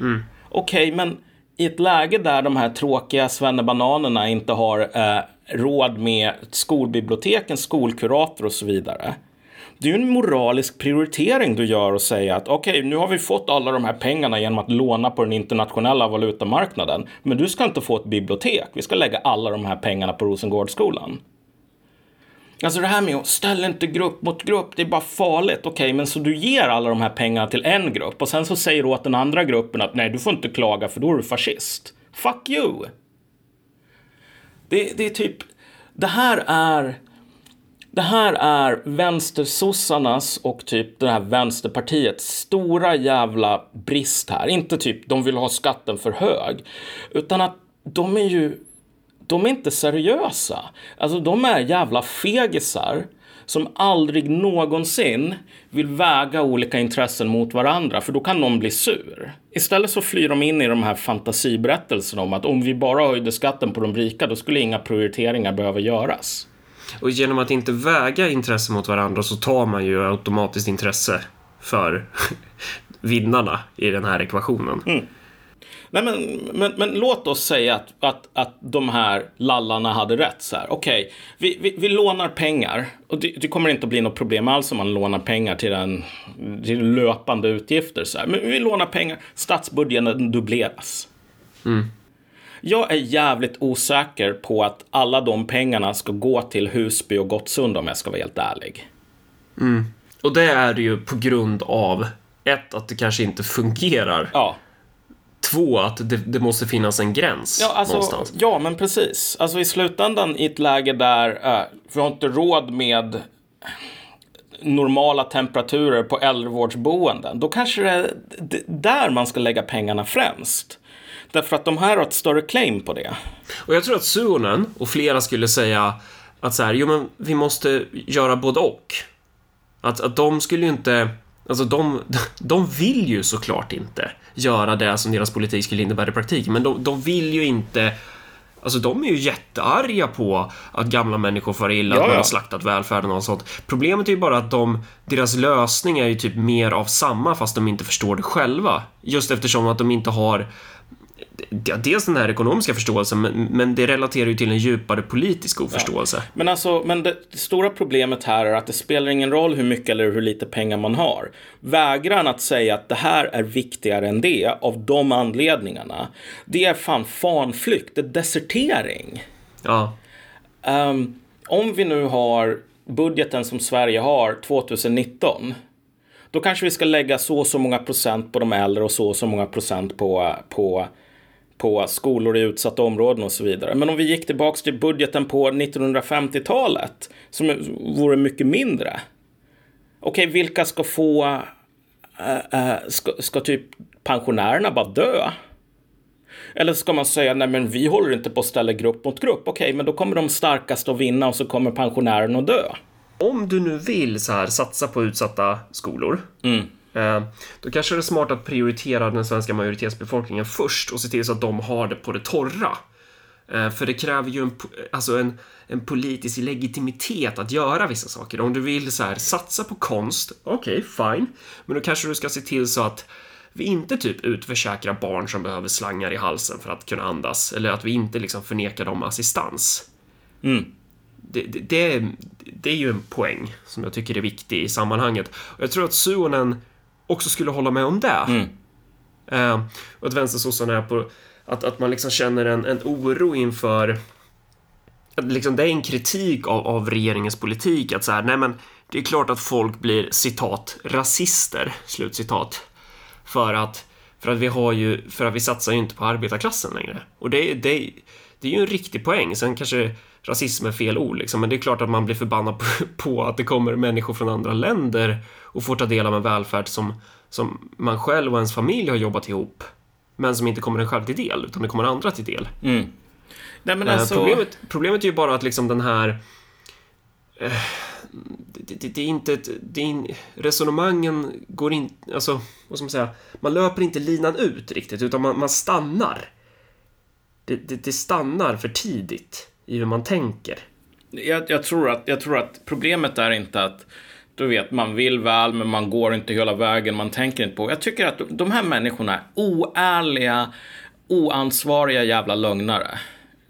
Mm. Okej, okay, men i ett läge där de här tråkiga svennebananerna inte har eh, råd med skolbiblioteken, skolkurator och så vidare det är ju en moralisk prioritering du gör och säga att okej, okay, nu har vi fått alla de här pengarna genom att låna på den internationella valutamarknaden. Men du ska inte få ett bibliotek. Vi ska lägga alla de här pengarna på Rosengårdsskolan. Alltså det här med att ställa inte grupp mot grupp, det är bara farligt. Okej, okay, men så du ger alla de här pengarna till en grupp och sen så säger du åt den andra gruppen att nej, du får inte klaga för då är du fascist. Fuck you! Det, det är typ, det här är det här är vänstersossarnas och typ det här vänsterpartiets stora jävla brist här. Inte typ de vill ha skatten för hög, utan att de är ju de är inte seriösa. Alltså de är jävla fegisar som aldrig någonsin vill väga olika intressen mot varandra, för då kan någon bli sur. Istället så flyr de in i de här fantasiberättelserna om att om vi bara höjde skatten på de rika, då skulle inga prioriteringar behöva göras. Och genom att inte väga intressen mot varandra så tar man ju automatiskt intresse för vinnarna i den här ekvationen. Mm. Nej, men, men, men, låt oss säga att, att, att de här lallarna hade rätt. Okej, okay, vi, vi, vi, lånar pengar. Och det, det, kommer inte att bli något problem alls om man lånar pengar till, en, till löpande utgifter. Så här. Men vi lånar pengar, statsbudgeten dubbleras. Mm. Jag är jävligt osäker på att alla de pengarna ska gå till Husby och Gottsunda om jag ska vara helt ärlig. Mm. Och det är det ju på grund av ett, att det kanske inte fungerar. Ja. Två, att det, det måste finnas en gräns ja, alltså, någonstans. Ja, men precis. Alltså i slutändan i ett läge där äh, vi har inte råd med normala temperaturer på äldrevårdsboenden, då kanske det är där man ska lägga pengarna främst. Därför att de här har ett större claim på det. Och jag tror att Suonen och flera skulle säga att så här, jo men vi måste göra både och. Att, att de skulle ju inte, alltså de, de vill ju såklart inte göra det som deras politik skulle innebära i praktiken, men de, de vill ju inte Alltså de är ju jättearga på att gamla människor far illa, ja, att man har slaktat välfärden och sånt. Problemet är ju bara att de, deras lösning är ju typ mer av samma fast de inte förstår det själva. Just eftersom att de inte har dels den här ekonomiska förståelsen, men, det relaterar ju till en djupare politisk oförståelse. Ja. Men alltså, men det, det, stora problemet här är att det spelar ingen roll hur mycket eller hur lite pengar man har. Vägran att säga att det här är viktigare än det av de anledningarna, det är fan fanflykt, det är desertering. Ja. Um, om vi nu har budgeten som Sverige har 2019 då kanske vi ska lägga så och så många procent på de äldre och så och så många procent på, på på skolor i utsatta områden och så vidare. Men om vi gick tillbaks till budgeten på 1950-talet som vore mycket mindre. Okej, okay, vilka ska få... Äh, äh, ska, ska typ pensionärerna bara dö? Eller ska man säga nej men vi håller inte på att ställa grupp mot grupp. Okej, okay, men då kommer de starkaste att vinna och så kommer pensionärerna att dö. Om du nu vill så här satsa på utsatta skolor mm. Eh, då kanske det är smart att prioritera den svenska majoritetsbefolkningen först och se till så att de har det på det torra. Eh, för det kräver ju en, alltså en, en politisk legitimitet att göra vissa saker. Om du vill så här, satsa på konst, okej, okay, fine. Men då kanske du ska se till så att vi inte typ utförsäkrar barn som behöver slangar i halsen för att kunna andas. Eller att vi inte liksom förnekar dem assistans. Mm. Det, det, det, det, är ju en poäng som jag tycker är viktig i sammanhanget. Och jag tror att Suonen också skulle hålla med om det. Mm. Eh, och att vänstersossarna är på att, att man liksom känner en, en oro inför att liksom det är en kritik av, av regeringens politik att så här, nej men det är klart att folk blir citat rasister, slutcitat. För att, för att vi har ju, för att vi satsar ju inte på arbetarklassen längre. Och det, det, det är ju en riktig poäng. Sen kanske rasism är fel ord liksom, men det är klart att man blir förbannad på, på att det kommer människor från andra länder och får ta del av en välfärd som, som man själv och ens familj har jobbat ihop men som inte kommer en själv till del, utan det kommer andra till del. Mm. Nej, Eh, alltså... problemet, problemet är ju bara att liksom den här... Eh, det, det, det är inte ett... Det är in, resonemangen går inte... Alltså, vad ska man säga? Man löper inte linan ut riktigt, utan man, man stannar. Det, det, det stannar för tidigt i hur man tänker. Jag, jag, tror att, jag tror att problemet är inte att du vet, man vill väl men man går inte hela vägen, man tänker inte på. Jag tycker att de här människorna är oärliga, oansvariga jävla lögnare.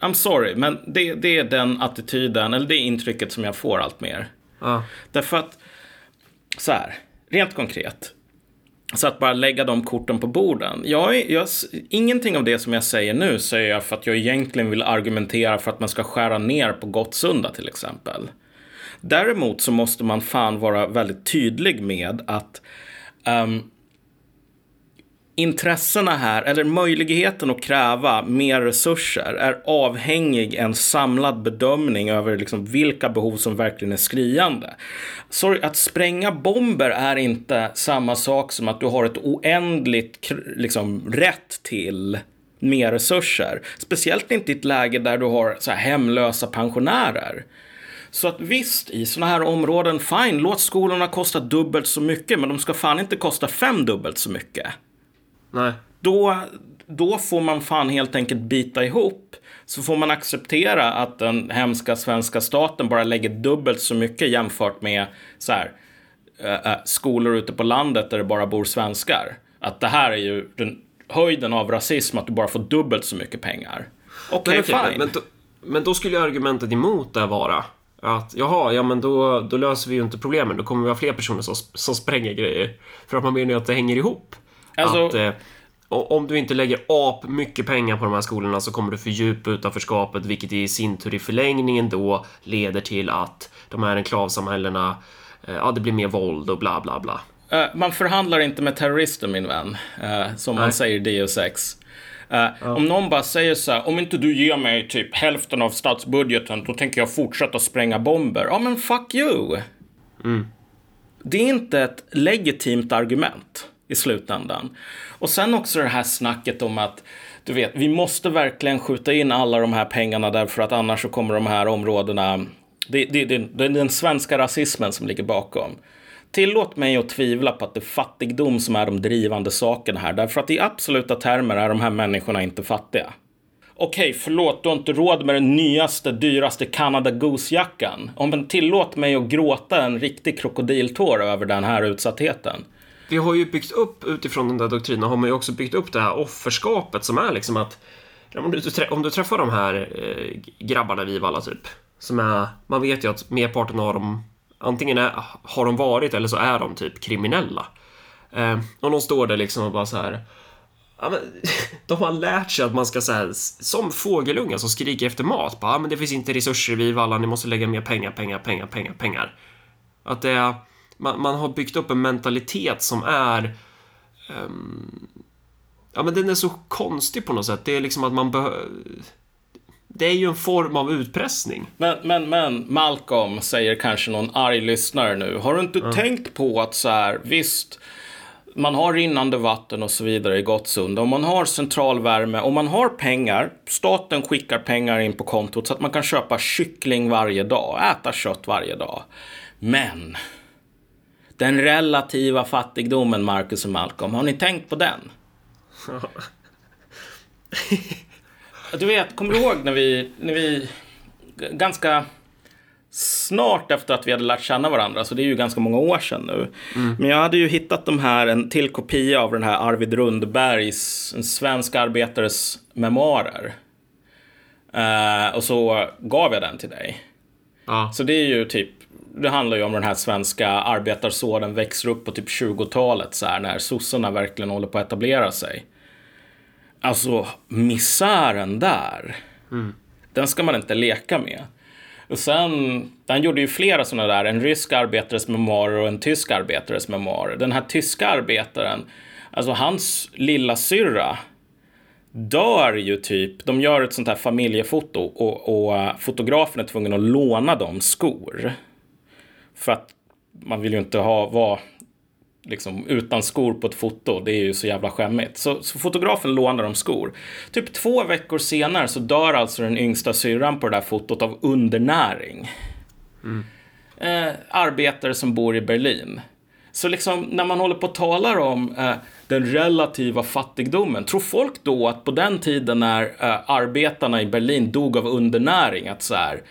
I'm sorry, men det, det är den attityden, eller det intrycket som jag får allt mer. Ja. Därför att, så här, rent konkret. Så att bara lägga de korten på borden. Jag, jag, ingenting av det som jag säger nu säger jag för att jag egentligen vill argumentera för att man ska skära ner på Gottsunda till exempel. Däremot så måste man fan vara väldigt tydlig med att um, intressena här, eller möjligheten att kräva mer resurser, är avhängig en samlad bedömning över liksom vilka behov som verkligen är skriande. Sorry, att spränga bomber är inte samma sak som att du har ett oändligt liksom, rätt till mer resurser. Speciellt inte i ett läge där du har så här hemlösa pensionärer. Så att visst, i sådana här områden, fine, låt skolorna kosta dubbelt så mycket, men de ska fan inte kosta fem dubbelt så mycket Nej. då, då får man fan helt enkelt bita ihop. Så får man acceptera att den hemska svenska staten bara lägger dubbelt så mycket jämfört med så här, äh, skolor ute på landet där det bara bor svenskar. Att det här är ju den höjden av rasism, att du bara får dubbelt så mycket pengar. Okej, Men, okej, fine. men, då, men då skulle ju argumentet emot det vara att jaha, ja men då, då löser vi ju inte problemen. Då kommer vi ha fler personer som, som spränger grejer. För att man menar ju att det hänger ihop. Alltså- Att, eh, om du inte lägger ap mycket pengar på de här skolorna så kommer du fördjupa utanförskapet, vilket i sin tur i förlängningen då leder till att de här enklavsamhällena, eh, ja det blir mer våld och bla bla bla. Eh, man förhandlar inte med terrorister min vän, eh, som man Nej. säger i Deus Ex. Eh, Om någon bara säger så här, om inte du ger mig typ hälften av statsbudgeten, då tänker jag fortsätta spränga bomber. Ja, men fuck you. Det är inte ett legitimt argument i slutändan. Och sen också det här snacket om att du vet, vi måste verkligen skjuta in alla de här pengarna därför att annars så kommer de här områdena... Det, det, det, det är den svenska rasismen som ligger bakom. Tillåt mig att tvivla på att det är fattigdom som är de drivande sakerna här. Därför att i absoluta termer är de här människorna inte fattiga. Okej, förlåt, du har inte råd med den nyaste, dyraste Canada Goose-jackan. Men tillåt mig att gråta en riktig krokodiltår över den här utsattheten. Vi har ju byggt upp, utifrån den där doktrinen, har man ju också byggt upp det här offerskapet som är liksom att om, du, om du träffar de här eh, grabbarna vid Valla typ, som är, man vet ju att merparten av dem antingen är, har de varit eller så är de typ kriminella. Eh, och de står där liksom och bara så här Ja, men, de har lärt sig att man ska säga som fågelungar som skriker efter mat. Bara, ja, men det finns inte resurser vid Valla, ni måste lägga mer pengar, pengar, pengar, pengar, pengar. Att det är, man, man har byggt upp en mentalitet som är... ehm, ja, men den är så konstig på något sätt. Det är liksom att man behöver... Det är ju en form av utpressning. Men, men, men, Malcolm, säger kanske någon arg lyssnare nu. Har du inte tänkt på att så här, visst, man har rinnande vatten och så vidare i Gottsunda. Om man har centralvärme, om man har pengar, staten skickar pengar in på kontot så att man kan köpa kyckling varje dag, äta kött varje dag. Men, den relativa fattigdomen, Marcus och Malcolm, har ni tänkt på den? Du vet, kommer du ihåg när vi, när vi ganska snart efter att vi hade lärt känna varandra, så det är ju ganska många år sedan nu. Men jag hade ju hittat de här, en till kopia av den här Arvid Rundbergs, en svensk arbetares memoarer. Eh, och så gav jag den till dig. Ja. Så det är ju typ det handlar ju om den här svenska arbetarsåden växer upp på typ 20-talet så här när sossarna verkligen håller på att etablera sig. Alltså misären där. Den ska man inte leka med. Och sen, han gjorde ju flera sådana där, en rysk arbetares memoarer och en tysk arbetares memoarer. Den här tyska arbetaren, alltså hans lilla syrra dör ju typ, de gör ett sånt här familjefoto och, och uh, fotografen är tvungen att låna dem skor. För att man vill ju inte ha, vara liksom utan skor på ett foto. Det är ju så jävla skämmigt. Så, så fotografen lånar dem skor. Typ två veckor senare så dör alltså den yngsta syrran på det där fotot av undernäring. Mm. Eh, arbetare som bor i Berlin. Så liksom när man håller på och talar om eh, den relativa fattigdomen, tror folk då att på den tiden när eh, arbetarna i Berlin dog av undernäring, att så här,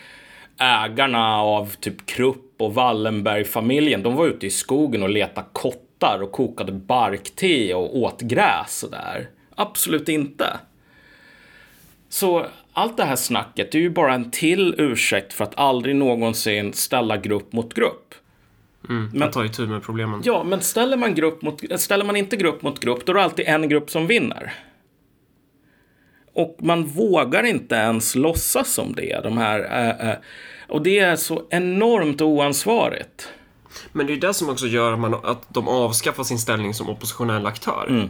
ägarna av typ Krupp och Wallenberg-familjen, de var ute i skogen och letade kottar och kokade barkte och åt gräs och där. Absolut inte. Så allt det här snacket är ju bara en till ursäkt för att aldrig någonsin ställa grupp mot grupp. Mm, men ta itu med problemen. Ja, men ställer man, grupp mot, ställer man inte grupp mot grupp, då är det alltid en grupp som vinner. Och man vågar inte ens låtsas som det. De här, äh, äh, och det är så enormt oansvarigt. Men det är det som också gör att, man, att de avskaffar sin ställning som oppositionell aktör. Mm.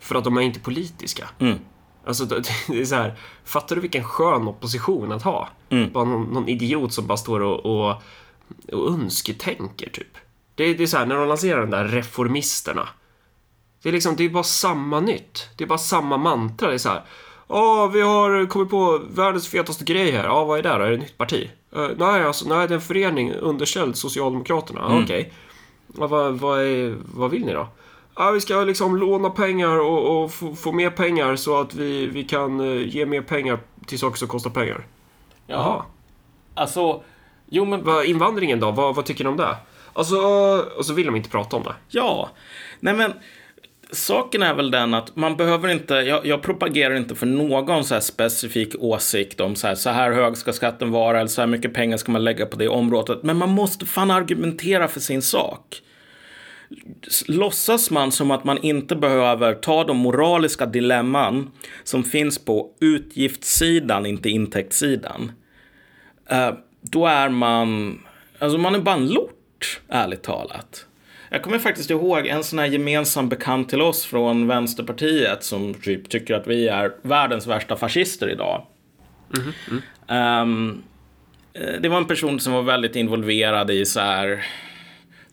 För att de är inte politiska. Mm. Alltså, det är så här, fattar du vilken skön opposition att ha? Mm. Bara någon, någon, idiot som bara står och, och, och önsketänker, typ. Det, är, det är så här, när de lanserar de där reformisterna. Det är liksom, det är bara samma nytt. Det är bara samma mantra. Det är så här, Ja, vi har kommit på världens fetaste grej här. Ja, vad är det då? Är det ett nytt parti? Uh, nej, alltså, nej, det är en förening underställd Socialdemokraterna. Mm. Okej. Okay. Ja, vad, vad, är, vad vill ni då? Ja, vi ska liksom låna pengar och, och få, få, mer pengar så att vi, vi kan uh, ge mer pengar till saker som kostar pengar. Jaha. Alltså, jo men... Va, invandringen då? Vad, vad tycker ni om det? Alltså, och så vill de inte prata om det. Ja. Nej men saken är väl den att man behöver inte, jag, jag propagerar inte för någon så här specifik åsikt om så här, så här hög ska skatten vara eller så här mycket pengar ska man lägga på det området. Men man måste fan argumentera för sin sak. Låtsas man som att man inte behöver ta de moraliska dilemman som finns på utgiftssidan, inte intäktssidan. Eh, då är man, alltså man är bara en lort, ärligt talat. Jag kommer faktiskt ihåg en sån här gemensam bekant till oss från Vänsterpartiet som typ tycker att vi är världens värsta fascister idag. Mm -hmm. um, det var en person som var väldigt involverad i så här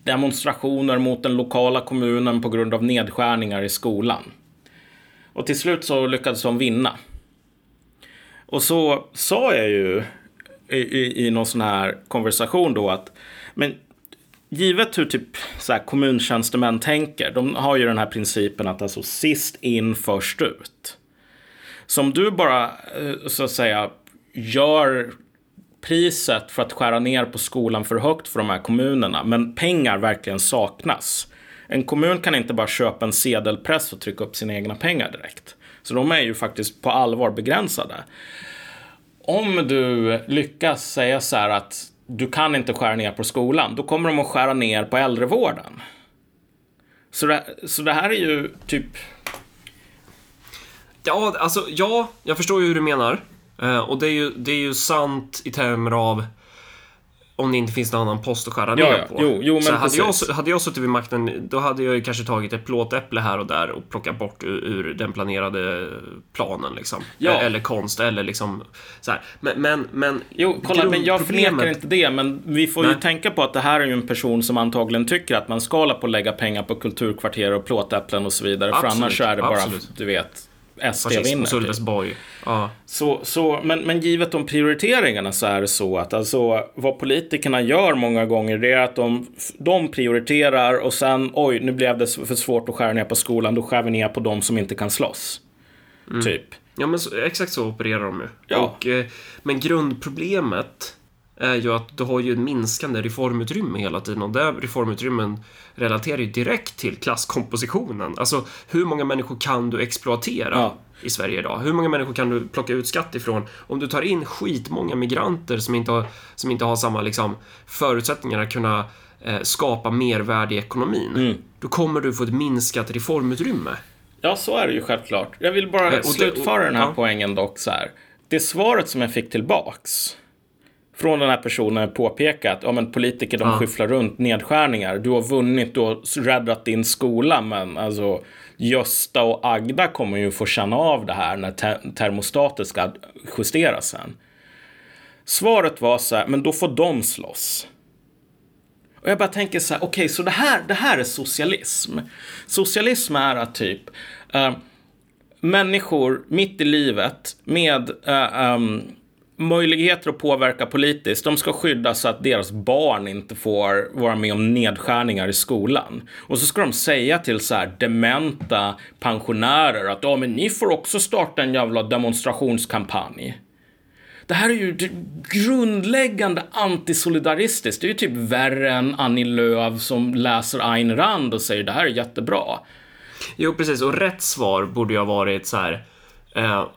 demonstrationer mot den lokala kommunen på grund av nedskärningar i skolan. Och till slut så lyckades de vinna. Och så sa jag ju i, i, i någon sån här konversation då att men givet hur typ så här, kommuntjänstemän tänker, de har ju den här principen att alltså sist in först ut. Så om du bara eh, så att säga gör priset för att skära ner på skolan för högt för de här kommunerna, men pengar verkligen saknas. En kommun kan inte bara köpa en sedelpress och trycka upp sina egna pengar direkt. Så de är ju faktiskt på allvar begränsade. Om du lyckas säga så här att du kan inte skära ner på skolan, då kommer de att skära ner på äldrevården. Så det, så det här är ju typ... Ja, alltså ja, jag förstår ju hur du menar. Eh, och det är, ju, det är ju sant i termer av om det inte finns någon annan post att skära ner ja, på. Jo, jo, men så hade jag, hade jag suttit vid makten, då hade jag ju kanske tagit ett plåtäpple här och där och plockat bort ur, ur den planerade planen liksom. Ja. Eller konst, eller liksom så här. Men, men, men Jo, kolla, men jag förnekar inte det, men vi får Nej. ju tänka på att det här är ju en person som antagligen tycker att man ska hålla på att lägga pengar på kulturkvarter och plåtäpplen och så vidare, absolut, för annars är det bara, absolut. du vet, SD vinner. Sölvesborg. Ja. Så, så, men, men givet de prioriteringarna så är det så att alltså, vad politikerna gör många gånger det är att de, de prioriterar och sen oj, nu blev det för svårt att skära ner på skolan, då skär vi ner på de som inte kan slåss. Mm. Typ. Ja, men så, exakt så opererar de ju. Ja. Och, eh, men grundproblemet är ju att du har ju en minskande reformutrymme hela tiden och det reformutrymmen relaterar ju direkt till klasskompositionen. Alltså, hur många människor kan du exploatera Ja. i Sverige idag? Hur många människor kan du plocka ut skatt ifrån? Om du tar in skitmånga migranter som inte har, som inte har samma liksom, förutsättningar att kunna eh, skapa mervärde i ekonomin, Mm. då kommer du få ett minskat reformutrymme. Ja, så är det ju självklart. Jag vill bara Eh, det- slutföra den här ja. poängen dock så här. Det svaret som jag fick tillbaks från den här personen påpekat att ja, men politiker de Ja. skyfflar runt nedskärningar. Du har vunnit, du har räddat din skola, men alltså Gösta och Agda kommer ju få känna av det här när te- termostatet ska justeras sen. Svaret var så här, men då får de slåss. Och jag bara tänker så här, okej, så det här, det här är socialism. Socialism är att typ eh, människor mitt i livet med eh, ehm, möjligheter att påverka politiskt, de ska skyddas så att deras barn inte får vara med om nedskärningar i skolan. Och så ska de säga till så här dementa pensionärer att ja, men ni får också starta en jävla demonstrationskampanj. Det här är ju grundläggande antisolidaristiskt. Det är ju typ värre än Annie Lööf som läser Ayn Rand och säger det här är jättebra. Jo, precis. Och rätt svar borde ju ha varit så här. Eh,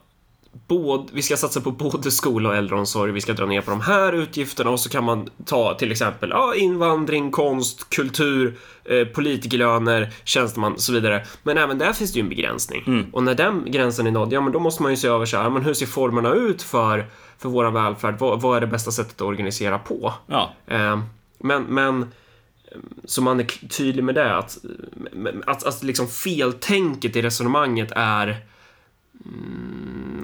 både, vi ska satsa på både skola och äldreomsorg, vi ska dra ner på de här utgifterna och så kan man ta till exempel ja, invandring, konst, kultur, eh, politikerlöner, tjänsteman och så vidare. Men även där finns det ju en begränsning. Och när den gränsen är nådd, ja men då måste man ju se över så här, men hur ser formerna ut för, för vår välfärd? Vad, vad är det bästa sättet att organisera på? Ja, Eh, men, men så man är tydlig med det att, att, att liksom feltänket i resonemanget är mm,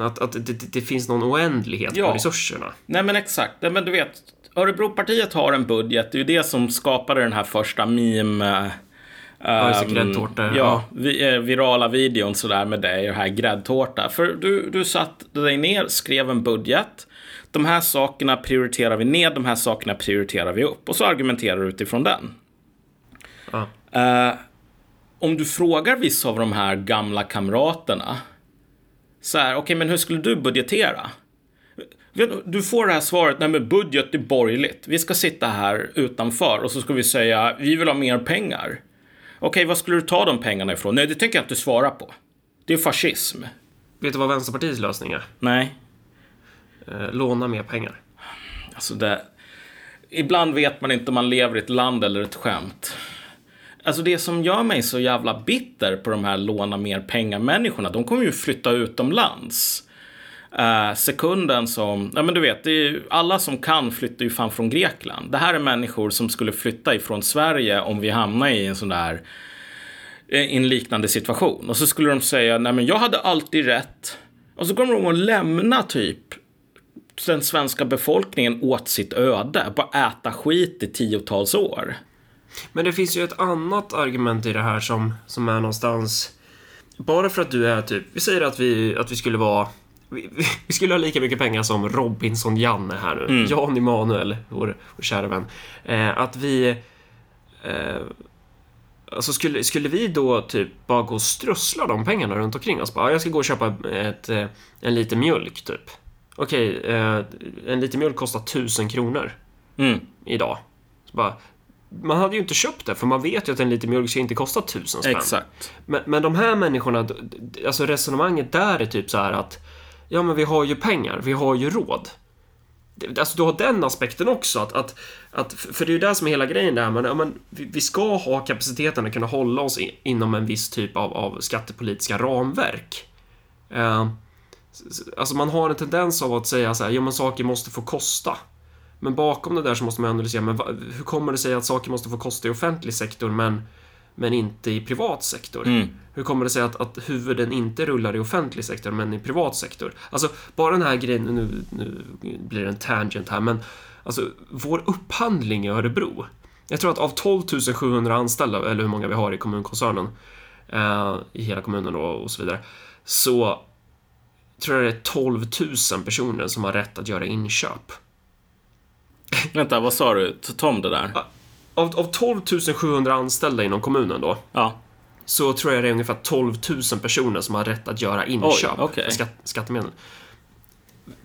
att, att det, det, finns någon oändlighet Ja. på resurserna. nej men exakt. Nej, men du vet, Örebropartiet har en budget. Det är ju det som skapade den här första meme... Ja, ehm, gräddtårtor, Ja, ja. vi, eh, virala videon sådär med dig och här gräddtårta. För du, du satt dig ner, skrev en budget. De här sakerna prioriterar vi ner, de här sakerna prioriterar vi upp. Och så argumenterar du utifrån den. Ja. Eh, om du frågar vissa av de här gamla kamraterna. Så här, okej, men hur skulle du budgetera? Du, får det här svaret, nej men budget är borgerligt. Vi ska sitta här utanför och så ska vi säga, vi vill ha mer pengar. Okej, vad skulle du ta de pengarna ifrån? Nej, det tänker jag inte svara på. Det är fascism. Vet du vad Vänsterpartiets lösning är? Nej, Eh, låna mer pengar. alltså det... Ibland vet man inte om man lever i ett land eller ett skämt. Alltså det som gör mig så jävla bitter på de här låna mer pengar-människorna, de kommer ju flytta utomlands. Uh, sekunden som, ja men du vet, det är ju, alla som kan flyttar ju fan från Grekland. Det här är människor som skulle flytta ifrån Sverige om vi hamnar i en sån där, i en liknande situation. Och så skulle de säga, nej men jag hade alltid rätt. Och så kommer de att lämna typ den svenska befolkningen åt sitt öde, bara äta skit i tiotals år. Men det finns ju ett annat argument i det här som, som är någonstans... Bara för att du är typ... Vi säger att vi, att vi skulle vara... Vi, vi- skulle ha lika mycket pengar som Robinson-Janne här nu. Jan Emanuel, vår, vår kära vän. Eh, att vi... Eh, alltså skulle, skulle vi då typ bara gå och strössla de pengarna runt omkring oss? Bara, "Ja, jag ska gå och köpa ett, eh, en liter mjölk, typ. Okej, eh, en liter mjölk kostar tusen kronor Mm. idag. Så bara, man hade ju inte köpt det, för man vet ju att en liter mjölk ska inte kosta tusen spänn. Exakt. Men, men de här människorna, alltså resonemanget där är typ så här att ja, men vi har ju pengar, vi har ju råd. Alltså du har den aspekten också, att, att, att för det är ju det som är hela grejen där, men, ja, men vi, vi ska ha kapaciteten att kunna hålla oss i, inom en viss typ av, av skattepolitiska ramverk. S- alltså man har en tendens av att säga så här, ja men saker måste få kosta. Men bakom det där så måste man analysera, men hur kommer det sig att saker måste få kosta i offentlig sektor men, men inte i privat sektor? Mm. Hur kommer det sig att, att huvuden inte rullar i offentlig sektor men i privat sektor? Alltså, bara den här grejen, nu, nu blir det en tangent här, men alltså vår upphandling i Örebro. Jag tror att av 12 700 anställda, eller hur många vi har i kommunkoncernen, eh, i hela kommunen då och så vidare, så tror jag det är 12 000 personer som har rätt att göra inköp. Vänta, vad sa du? Ta om det där. Av, av 12 700 anställda inom kommunen då, Ja. så tror jag det är ungefär 12 000 personer som har rätt att göra inköp okej. för skatt, skattemedel.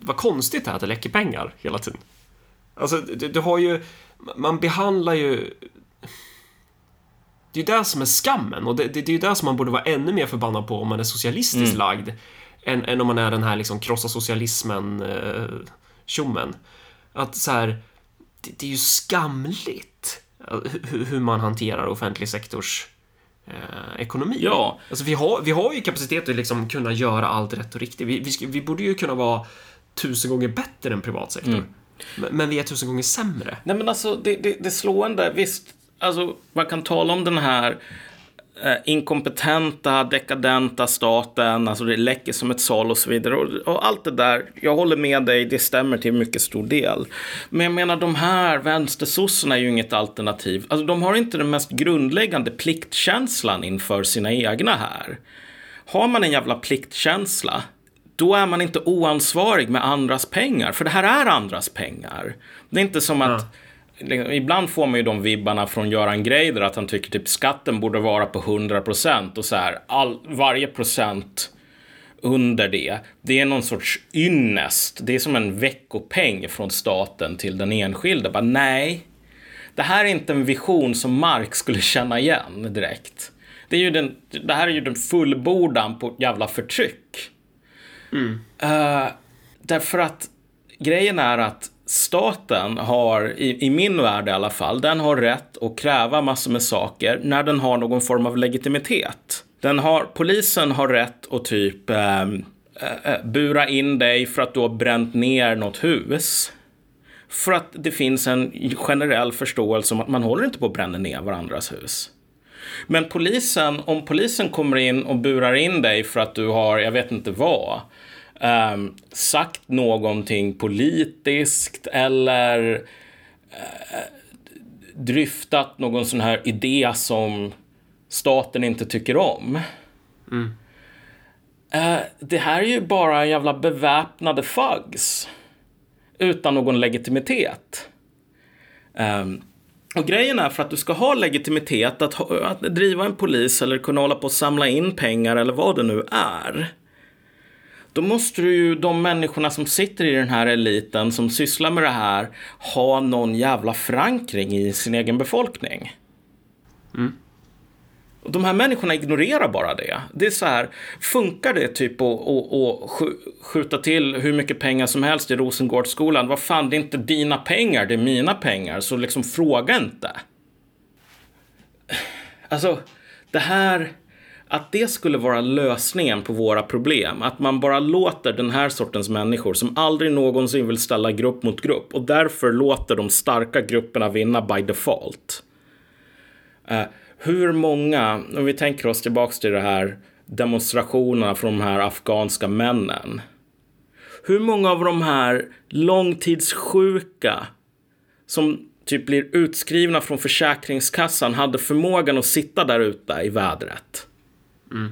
Vad konstigt det är att det läcker pengar hela tiden. Alltså, du, du har ju... Man behandlar ju... Det är ju det som är skammen och det, det, det är ju det som man borde vara ännu mer förbannad på om man är socialistiskt Mm. lagd än, än om man är den här liksom krossa socialismen eh, tjommen. Att så här, det, det är ju skamligt hur, man hanterar offentlig sektors eh, ekonomi. Ja. Alltså vi har, vi har ju kapacitet att liksom kunna göra allt rätt och riktigt. Vi, vi, vi borde ju kunna vara tusen gånger bättre än privat sektor. Mm. Men, men vi är tusen gånger sämre. Nej men alltså det, det, det slående, visst, alltså man kan tala om den här Eh, inkompetenta, dekadenta staten, alltså det läcker som ett sal och så vidare. Och, och allt det där, jag håller med dig, det stämmer till mycket stor del. Men jag menar de här vänstersossarna är ju inget alternativ. Alltså de har inte den mest grundläggande pliktkänslan inför sina egna här. Har man en jävla pliktkänsla, då är man inte oansvarig med andras pengar. För det här är andras pengar. Det är inte som att liksom, Ibland får man ju de vibbarna från Göran Greider att han tycker typ skatten borde vara på 100 procent och så här all, varje procent under det. Det är någon sorts ynnest. Det är som en veckopeng från staten till den enskilde. Bara, nej, det här är inte en vision som Marx skulle känna igen direkt. Det, är ju den, det här är ju den fullbordan på jävla förtryck. Eh, därför att grejen är att staten har, i, i min värld i alla fall, den har rätt att kräva massor med saker när den har någon form av legitimitet. Den har, polisen har rätt att typ eh, eh, eh, bura in dig för att du har bränt ner något hus. För att det finns en generell förståelse om att man håller inte på att bränna ner varandras hus. Men polisen, om polisen kommer in och burar in dig för att du har, jag vet inte vad, ehm, sagt någonting politiskt eller eh, dryftat någon sån här idé som staten inte tycker om. Eh, det här är ju bara jävla beväpnade thugs utan någon legitimitet. Ehm, och grejen är för att du ska ha legitimitet att, att driva en polis eller kunna hålla på och samla in pengar eller vad det nu är. Då måste du ju, de människorna som sitter i den här eliten som sysslar med det här, ha någon jävla förankring i sin egen befolkning. Och de här människorna ignorerar bara det. Det är så här, funkar det typ att, att, att sk- skjuta till hur mycket pengar som helst i Rosengårdsskolan? Vad fan, det är inte dina pengar, det är mina pengar. Så liksom fråga inte. Alltså, det här... Att det skulle vara lösningen på våra problem. Att man bara låter den här sortens människor som aldrig någonsin vill ställa grupp mot grupp och därför låter de starka grupperna vinna by default. Uh, hur många, om vi tänker oss tillbaks till det här demonstrationerna från de här afghanska männen. Hur många av de här långtidssjuka som typ blir utskrivna från Försäkringskassan hade förmågan att sitta där ute i vädret?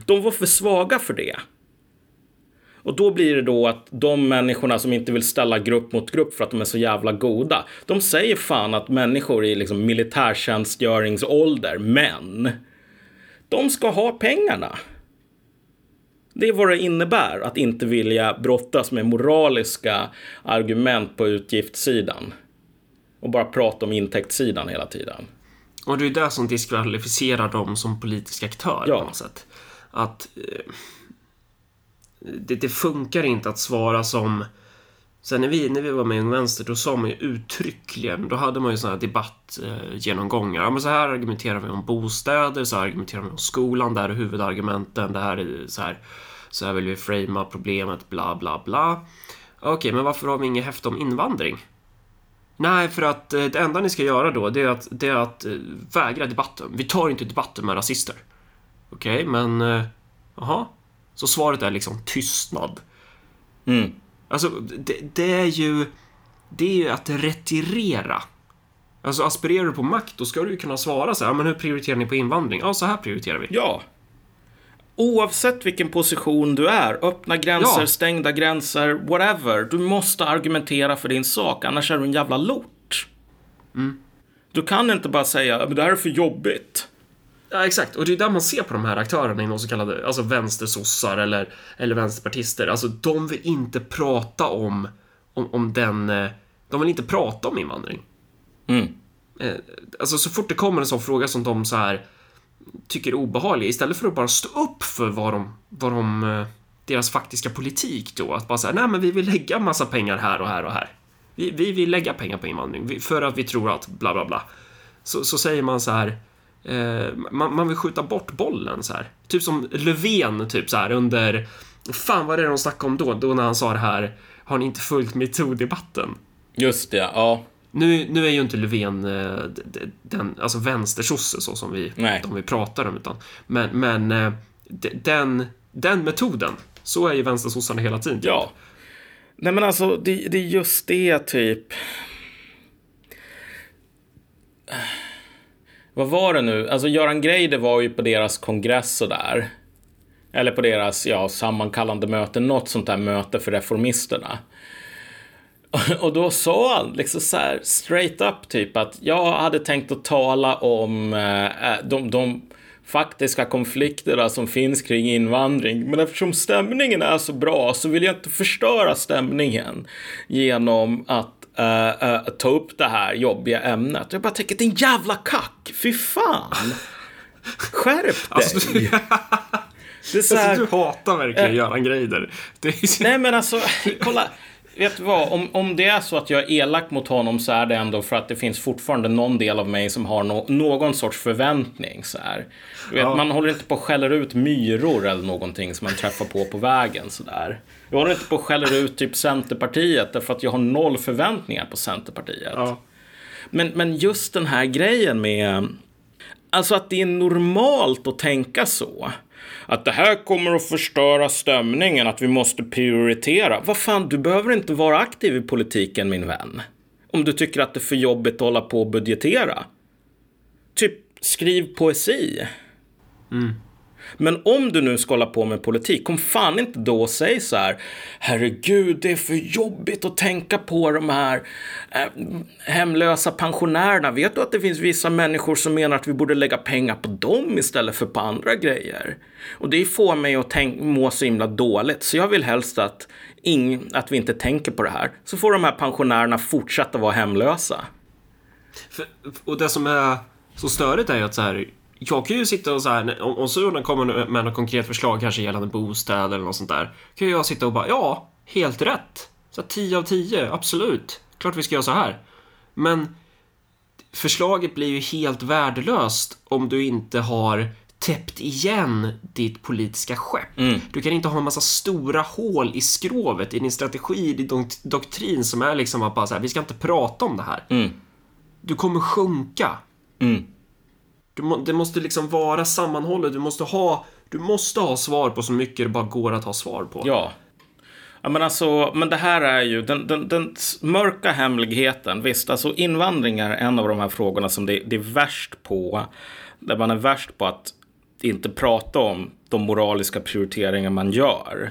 De var för svaga för det. Och då blir det då att de människorna som inte vill ställa grupp mot grupp för att de är så jävla goda, de säger fan att människor i liksom militärtjänstgöringsålder, män, de ska ha pengarna. Det är vad det innebär att inte vilja brottas med moraliska argument på utgiftssidan. Och bara prata om intäktssidan hela tiden. Och det är det som diskvalificerar dem som politiska aktörer Ja. på något sätt. Att eh, det, det funkar inte att svara som Sen när vi, när vi var med i Ung Vänster, då sa man ju uttryckligen, då hade man ju sådana här debattgenomgångar. Ja, men så här argumenterar vi om bostäder, så här argumenterar vi om skolan, det här är huvudargumenten, det här är så här, så här vill vi framea problemet, bla bla bla. Okej, men varför har vi inget häfte om invandring? Nej, för att eh, det enda ni ska göra då, det är att, det är att eh, vägra debatten. Vi tar inte debatten med rasister. Okej, men... eh, Jaha? Så svaret är liksom tystnad. Mm. Alltså, det, det är ju... Det är ju att retirera. Alltså, aspirerar du på makt, då ska du ju kunna svara så här, "Ja, men hur prioriterar ni på invandring? Ja, så här prioriterar vi. Ja. Oavsett vilken position du är, öppna gränser, Ja. stängda gränser, whatever. Du måste argumentera för din sak, annars är du en jävla lort. Du kan inte bara säga att det här är för jobbigt. Ja, exakt. Och det är där man ser på de här aktörerna inom så kallade alltså vänstersossar eller, eller vänsterpartister. Alltså, de vill inte prata om, om, om den... eh, De vill inte prata om invandring. Mm. Eh, alltså så fort det kommer en sån fråga som de så här tycker är obehaglig, istället för att bara stå upp för vad de, vad de eh, deras faktiska politik då, att bara säga nej men vi vill lägga massa pengar här och här och här. Vi, vi vill lägga pengar på invandring för att vi tror att bla bla bla. Så, så säger man så här, eh, man, man vill skjuta bort bollen så här. Typ som Löfven, typ så här under, fan vad är det de snackade om då? Då när han sa det här, har ni inte följt metoo-debatten? Just det, ja. Nu, nu är ju inte Löfven eh, den, alltså vänstersosse så som vi, Nej. de vi pratar om, utan, men, men eh, den, den metoden, så är ju vänstersossarna hela tiden. typ. Ja. Nej men alltså, det, det är just det typ. Vad var det nu? Alltså Göran Greider var ju på deras kongress och där. Eller på deras, ja, sammankallande möte, något sånt där möte för reformisterna. Och då sa han liksom så här straight up typ att jag hade tänkt att tala om eh, eh, de, de faktiska konflikterna som finns kring invandring. Men eftersom stämningen är så bra så vill jag inte förstöra stämningen genom att eh, eh, ta upp det här jobbiga ämnet. Jag bara tänker, din jävla kack, fy fan! Skärp dig! Alltså, du, det är så här, alltså, du hatar verkligen Göran Greider. Är, Nej men alltså, kolla. Vet du vad, om, om det är så att jag är elak mot honom så är det ändå för att det finns fortfarande någon del av mig som har no någon sorts förväntning. Så här. Vet, Ja. Man håller inte på och skäller ut myror eller någonting som man träffar på på vägen. Så där. Jag håller inte på och skäller ut typ Centerpartiet därför att jag har noll förväntningar på Centerpartiet. ja. Men, men just den här grejen med... Alltså att det är normalt att tänka så. Att det här kommer att förstöra stämningen, att vi måste prioritera. Vad fan, du behöver inte vara aktiv i politiken min vän. Om du tycker att det är för jobbigt att hålla på och budgetera. Typ, skriv poesi. Men om du nu ska hålla på med politik, kom fan inte då och säg så här. Herregud, det är för jobbigt att tänka på de här eh, hemlösa pensionärerna. Vet du att det finns vissa människor som menar att vi borde lägga pengar på dem istället för på andra grejer? Och det får mig att tänk- må så himla dåligt. Så jag vill helst att, ing- att vi inte tänker på det här. Så får de här pensionärerna fortsätta vara hemlösa. För, och det som är så störigt är ju att så här, jag kan ju sitta och så här, om, om Suren kommer med något konkret förslag, kanske gällande bostäder eller något sånt där, kan jag sitta och bara, ja, helt rätt. Så 10 av 10, absolut. Klart vi ska göra så här. Men förslaget blir ju helt värdelöst om du inte har täppt igen ditt politiska skepp. Du kan inte ha en massa stora hål i skrovet i din strategi, i din dok- doktrin som är liksom att bara så här, vi ska inte prata om det här. Du kommer sjunka. Mm. Du må, det måste liksom vara sammanhållet. Du måste ha, du måste ha svar på så mycket det bara går att ha svar på. Ja. Ja, men alltså, men det här är ju den, den, den mörka hemligheten. Visst, alltså invandring är en av de här frågorna som det, det är värst på. Där man är värst på att inte prata om de moraliska prioriteringar man gör.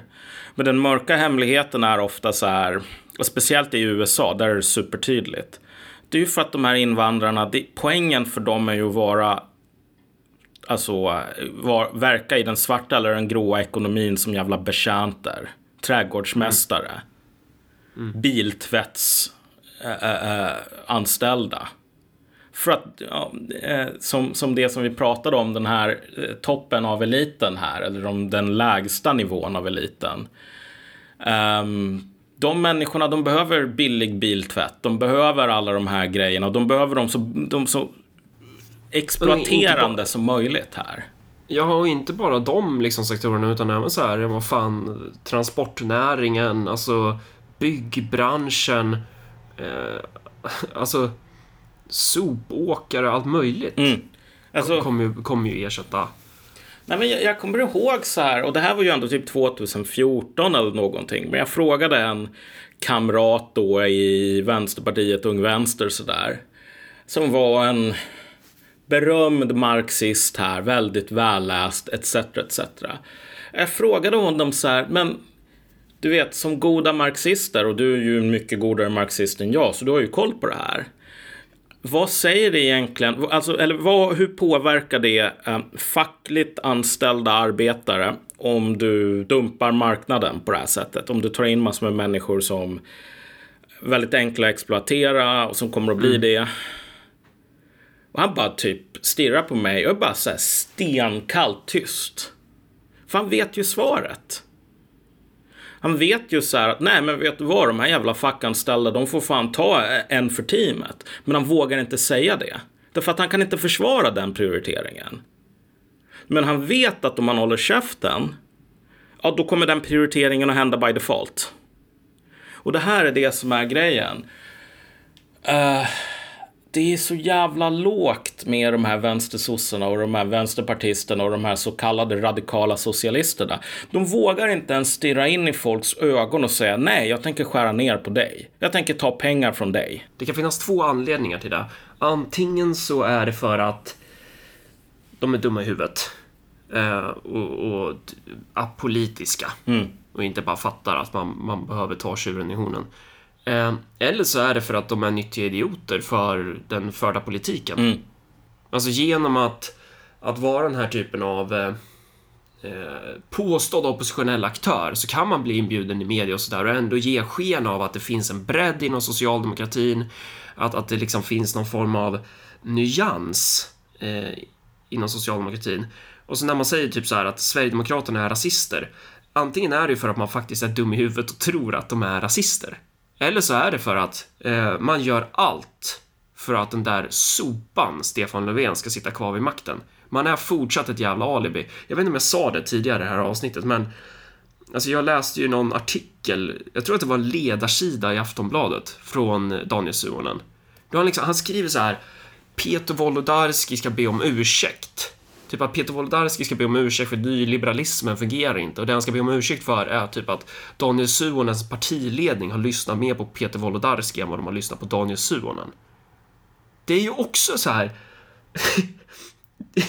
Men den mörka hemligheten är ofta så här, och speciellt i USA, där är det supertydligt. Det är ju för att de här invandrarna, det, poängen för dem är ju att vara alltså, var, verka i den svarta eller den gråa ekonomin som jävla betjänter. Trädgårdsmästare. Biltvätts äh, äh, anställda. För att, eh, som, som det som vi pratade om, den här eh, toppen av eliten här, eller om den lägsta nivån av eliten. Ehm, de människorna, de behöver billig biltvätt. De behöver alla de här grejerna. Och de behöver dem så, de så exploaterande som möjligt här. Ja, och inte bara de liksom sektorerna utan även så här, vad fan, transportnäringen, alltså byggbranschen, eh, alltså sopåkare, allt möjligt. Mm. Alltså, Kommer ju, kommer ju ersätta. Nej, men jag, jag kommer ihåg så här, och det här var ju ändå typ 2014 eller någonting. Men jag frågade en kamrat då i Vänsterpartiet, Ung Vänster sådär. Som var en berömd marxist här, väldigt välläst etc. etc. Jag frågade honom så här, men du vet som goda marxister och du är ju en mycket godare marxist än jag så du har ju koll på det här. Vad säger det egentligen, alltså, eller vad, hur påverkar det eh, fackligt anställda arbetare om du dumpar marknaden på det här sättet? Om du tar in massor med människor som väldigt enkla att exploatera och som kommer att bli mm. det. Och han bara typ stirrar på mig och är bara så här stenkallt tyst. För han vet ju svaret. Han vet ju så här att nej men vet du vad, de här jävla fackanställda de får fan ta en för teamet. Men han vågar inte säga det. Därför att han kan inte försvara den prioriteringen. Men han vet att om han håller käften, ja då kommer den prioriteringen att hända by default. Och det här är det som är grejen. Uh, det är så jävla lågt med de här vänstersossarna och de här vänsterpartisterna och de här så kallade radikala socialisterna. De vågar inte ens stirra in i folks ögon och säga nej, jag tänker skära ner på dig. Jag tänker ta pengar från dig. Det kan finnas två anledningar till det. Antingen så är det för att de är dumma i huvudet eh, och, och apolitiska mm. och inte bara fattar att man, man behöver ta tjuren i hornen. Eh, eller så är det för att de är nyttiga idioter för den förda politiken. Mm. Alltså genom att, att vara den här typen av eh, eh, påstådd oppositionell aktör så kan man bli inbjuden i media och sådär och ändå ge sken av att det finns en bredd inom socialdemokratin, att, att det liksom finns någon form av nyans eh, inom socialdemokratin. Och så när man säger typ så här att Sverigedemokraterna är rasister, antingen är det för att man faktiskt är dum i huvudet och tror att de är rasister. Eller så är det för att eh, man gör allt för att den där sopan Stefan Löfven ska sitta kvar vid makten. Man är fortsatt ett jävla alibi. Jag vet inte om jag sa det tidigare i det här avsnittet, men Alltså jag läste ju någon artikel, jag tror att det var en ledarsida i Aftonbladet från Daniel Suhonen. Han, liksom, han skriver så här, Peter Wolodarski ska be om ursäkt. Typ att Peter Wolodarski ska be om ursäkt för nyliberalismen fungerar inte och det han ska be om ursäkt för är typ att Daniel Suhonens partiledning har lyssnat mer på Peter Wolodarski än vad de har lyssnat på Daniel Suhonen. Det är ju också så här... det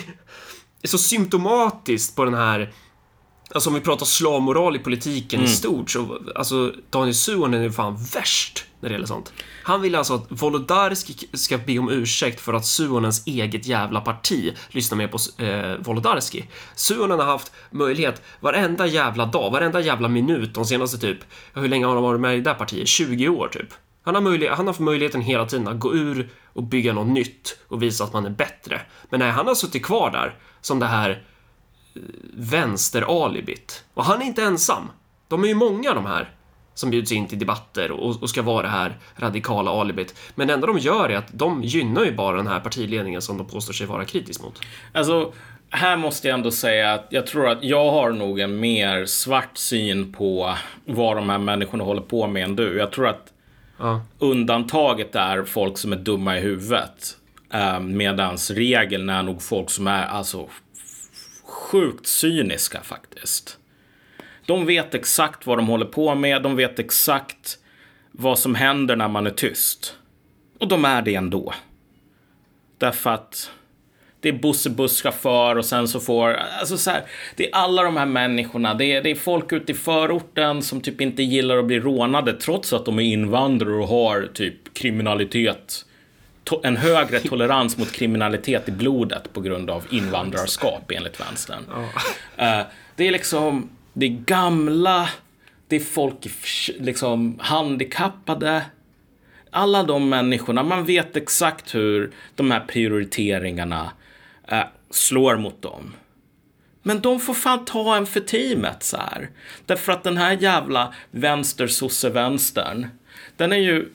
är så symptomatiskt på den här Alltså om vi pratar slavmoral i politiken mm. i stort så, alltså Daniel Suhonen är fan värst när det gäller sånt. Han vill alltså att Volodarski ska be om ursäkt för att Suhonens eget jävla parti lyssnar mer på eh, Volodarski. Suhonen har haft möjlighet varenda jävla dag, varenda jävla minut de senaste typ, hur länge har han varit med i det där partiet? 20 år typ. Han har, möjlighet, han har haft möjligheten hela tiden att gå ur och bygga något nytt och visa att man är bättre. Men nej, han har suttit kvar där som det här vänsteralibit. Och han är inte ensam. De är ju många de här som bjuds in till debatter och, och, ska vara det här radikala alibit. Men det enda de gör är att de gynnar ju bara den här partiledningen som de påstår sig vara kritisk mot. Alltså, här måste jag ändå säga att jag tror att jag har nog en mer svart syn på vad de här människorna håller på med än du. Jag tror att ja. undantaget är folk som är dumma i huvudet. Eh, medans regeln är nog folk som är alltså sjukt cyniska faktiskt. De vet exakt vad de håller på med. De vet exakt vad som händer när man är tyst. Och de är det ändå. Därför att det är Bosse busschaufför och sen så får, alltså så här, det är alla de här människorna, det är, det är folk ute i förorten som typ inte gillar att bli rånade trots att de är invandrare och har typ kriminalitet, en högre tolerans mot kriminalitet i blodet på grund av invandrarskap enligt vänstern. Oh. Uh, det är liksom, det är gamla, det är folk liksom handikappade. Alla de människorna, man vet exakt hur de här prioriteringarna äh, slår mot dem. Men de får fan ta en för teamet så här. Därför att den här jävla vänster-sosse-vänstern, den är ju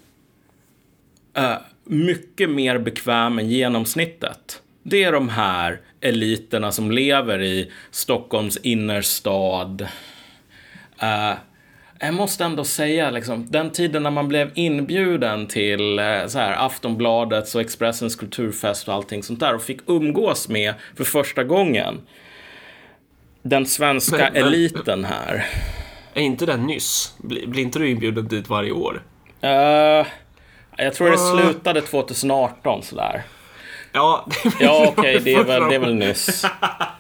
äh, mycket mer bekväm än genomsnittet. Det är de här eliterna som lever i Stockholms innerstad. Uh, jag måste ändå säga, liksom, den tiden när man blev inbjuden till uh, så här, Aftonbladets och Expressens kulturfest och allting sånt där och fick umgås med för första gången den svenska men, men, eliten här. Är inte det nyss? Blir, blir inte du inbjuden dit varje år? Uh, jag tror det slutade 2018 sådär. Ja, ja okej, okay, det, är väl, det är väl nyss.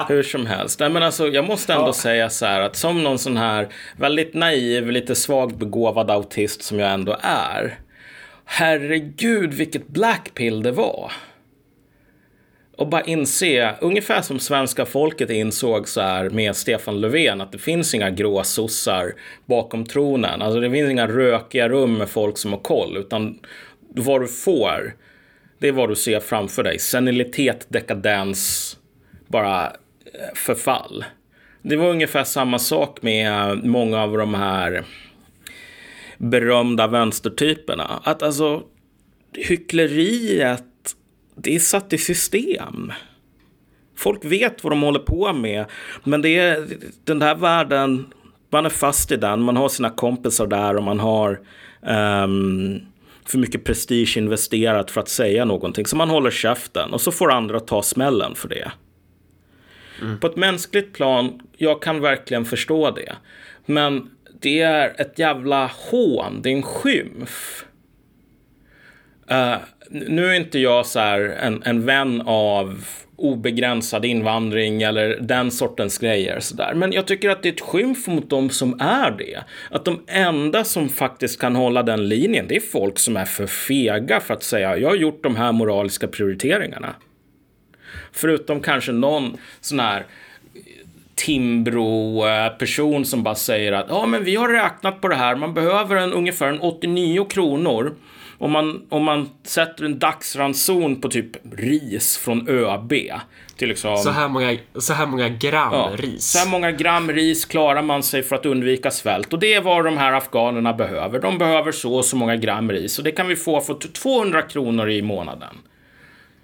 Hur som helst. Nej, men alltså, jag måste ändå ja. säga så här att som någon sån här väldigt naiv, lite svagt begåvad autist som jag ändå är. Herregud, vilket blackpill det var. och bara inse, ungefär som svenska folket insåg så här med Stefan Löfven, att det finns inga gråsossar bakom tronen. Alltså det finns inga rökiga rum med folk som har koll, utan vad du får, det är vad du ser framför dig. Senilitet, dekadens, bara eh, förfall. Det var ungefär samma sak med många av de här berömda vänstertyperna. Att alltså hyckleriet, det är satt i system. Folk vet vad de håller på med, men det är den där världen, man är fast i den, man har sina kompisar där och man har um, för mycket prestige investerat för att säga någonting. Så man håller käften och så får andra ta smällen för det. Mm. På ett mänskligt plan, jag kan verkligen förstå det. Men det är ett jävla hån, det är en skymf. Uh, nu är inte jag så en, en vän av obegränsad invandring eller den sortens grejer. Så där. Men jag tycker att det är ett skymf mot de som är det. Att de enda som faktiskt kan hålla den linjen, det är folk som är för fega för att säga jag har gjort de här moraliska prioriteringarna. Förutom kanske någon sån här Timbro-person som bara säger att ja, men vi har räknat på det här. Man behöver en, ungefär en 89 kronor om man, om man sätter en dagsranson på typ ris från ÖB. Till liksom, så, här många, så här många gram ja, ris. Så här många gram ris klarar man sig för att undvika svält. Och det är vad de här afghanerna behöver. De behöver så och så många gram ris. Och det kan vi få för 200 kronor i månaden.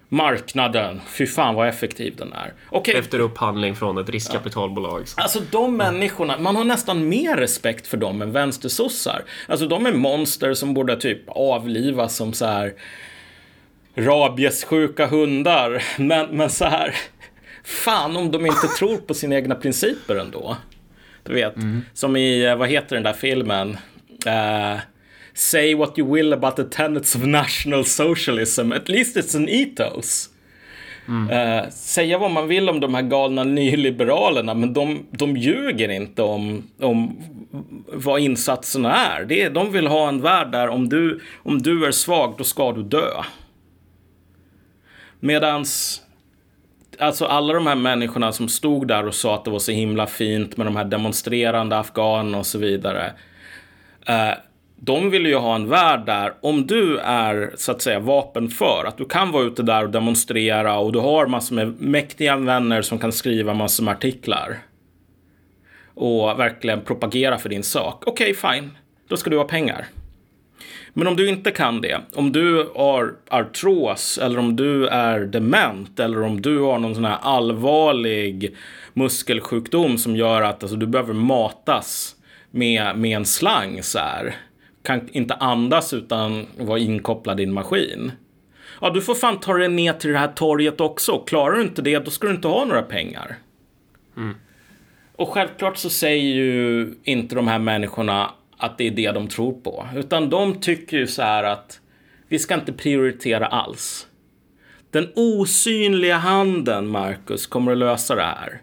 Marknaden, fy fan vad effektiv den är. Okay. Efter upphandling från ett riskkapitalbolag. Ja. Alltså de människorna, man har nästan mer respekt för dem än vänstersossar. Alltså de är monster som borde typ avlivas som så här rabiessjuka hundar. Men, men så här, fan om de inte tror på sina egna principer ändå. Du vet, mm. som i, eh, vad heter den där filmen? Uh, say what you will about the tenets of national socialism, at least it's an ethos. Mm. Uh, säga vad man vill om de här galna nyliberalerna, men de, de ljuger inte om, om vad insatserna är. Det är. De vill ha en värld där om du, om du är svag, då ska du dö. Medans alltså alla de här människorna som stod där och sa att det var så himla fint med de här demonstrerande afghanerna och så vidare. Uh, de vill ju ha en värld där om du är så att säga vapen för att du kan vara ute där och demonstrera och du har massor med mäktiga vänner som kan skriva massor med artiklar och verkligen propagera för din sak. Okej, okay, fine. Då ska du ha pengar. Men om du inte kan det, om du har artros eller om du är dement eller om du har någon sån här allvarlig muskelsjukdom som gör att alltså, du behöver matas med, med en slang så här kan inte andas utan vara inkopplad i en maskin. Ja, du får fan ta dig ner till det här torget också. Klarar du inte det, då ska du inte ha några pengar. Mm. Och självklart så säger ju inte de här människorna att det är det de tror på. Utan de tycker ju så här att vi ska inte prioritera alls. Den osynliga handen, Marcus, kommer att lösa det här.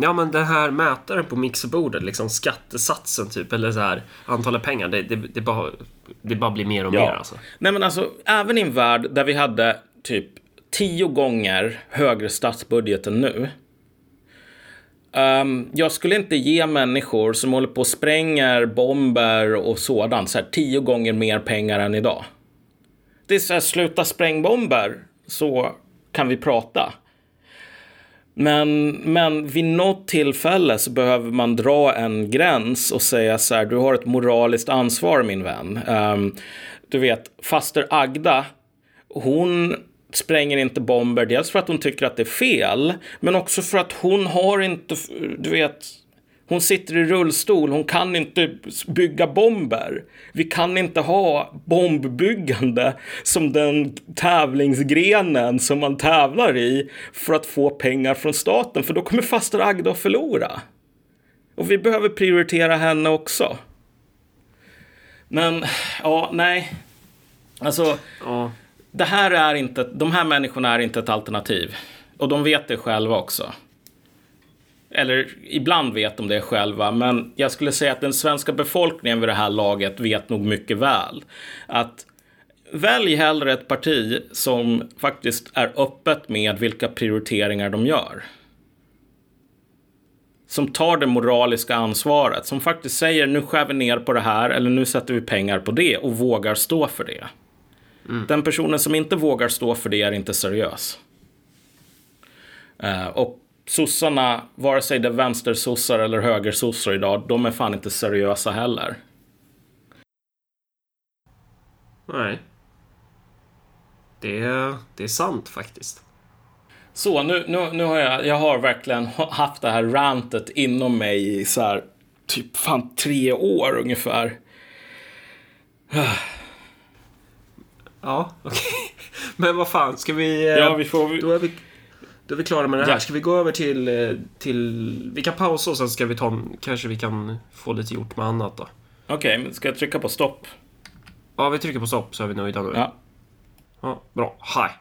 Ja, men den här mätaren på mixerbordet, liksom skattesatsen typ, eller så här antalet pengar, det, det, det, bara, det bara blir mer och ja. mer alltså. Nej, men alltså, även i en värld där vi hade typ tio gånger högre statsbudget än nu. Um, jag skulle inte ge människor som håller på och spränger bomber och sådant så här tio gånger mer pengar än idag. Det är så här, sluta spräng bomber så kan vi prata. Men, men vid något tillfälle så behöver man dra en gräns och säga så här, du har ett moraliskt ansvar min vän. Um, du vet, faster Agda, hon spränger inte bomber, dels för att hon tycker att det är fel, men också för att hon har inte, du vet, hon sitter i rullstol, hon kan inte bygga bomber. Vi kan inte ha bombbyggande som den tävlingsgrenen som man tävlar i för att få pengar från staten, för då kommer faster Agda att förlora. Och vi behöver prioritera henne också. Men, ja, nej. Alltså, ja. det här är inte, de här människorna är inte ett alternativ. Och de vet det själva också eller ibland vet de det själva, men jag skulle säga att den svenska befolkningen vid det här laget vet nog mycket väl att välj hellre ett parti som faktiskt är öppet med vilka prioriteringar de gör. Som tar det moraliska ansvaret, som faktiskt säger nu skär vi ner på det här eller nu sätter vi pengar på det och vågar stå för det. Mm. Den personen som inte vågar stå för det är inte seriös. Uh, och sossarna, vare sig det är vänstersossar eller högersossar idag, de är fan inte seriösa heller. Nej. Det är, det är sant faktiskt. Så, nu, nu, nu har jag, jag har verkligen haft det här rantet inom mig i så här, typ fan tre år ungefär. Ja, okej. Okay. Men vad fan, ska vi... Eh, ja, vi får... Då är vi, då är vi klara med det här. Ja. Ska vi gå över till, eh, till... Vi kan pausa och sen ska vi ta... Kanske vi kan få lite gjort med annat då. Okej, okay, ska jag trycka på stopp? Ja, vi trycker på stopp så är vi nöjda nu. Ja. Ja, bra. Hej.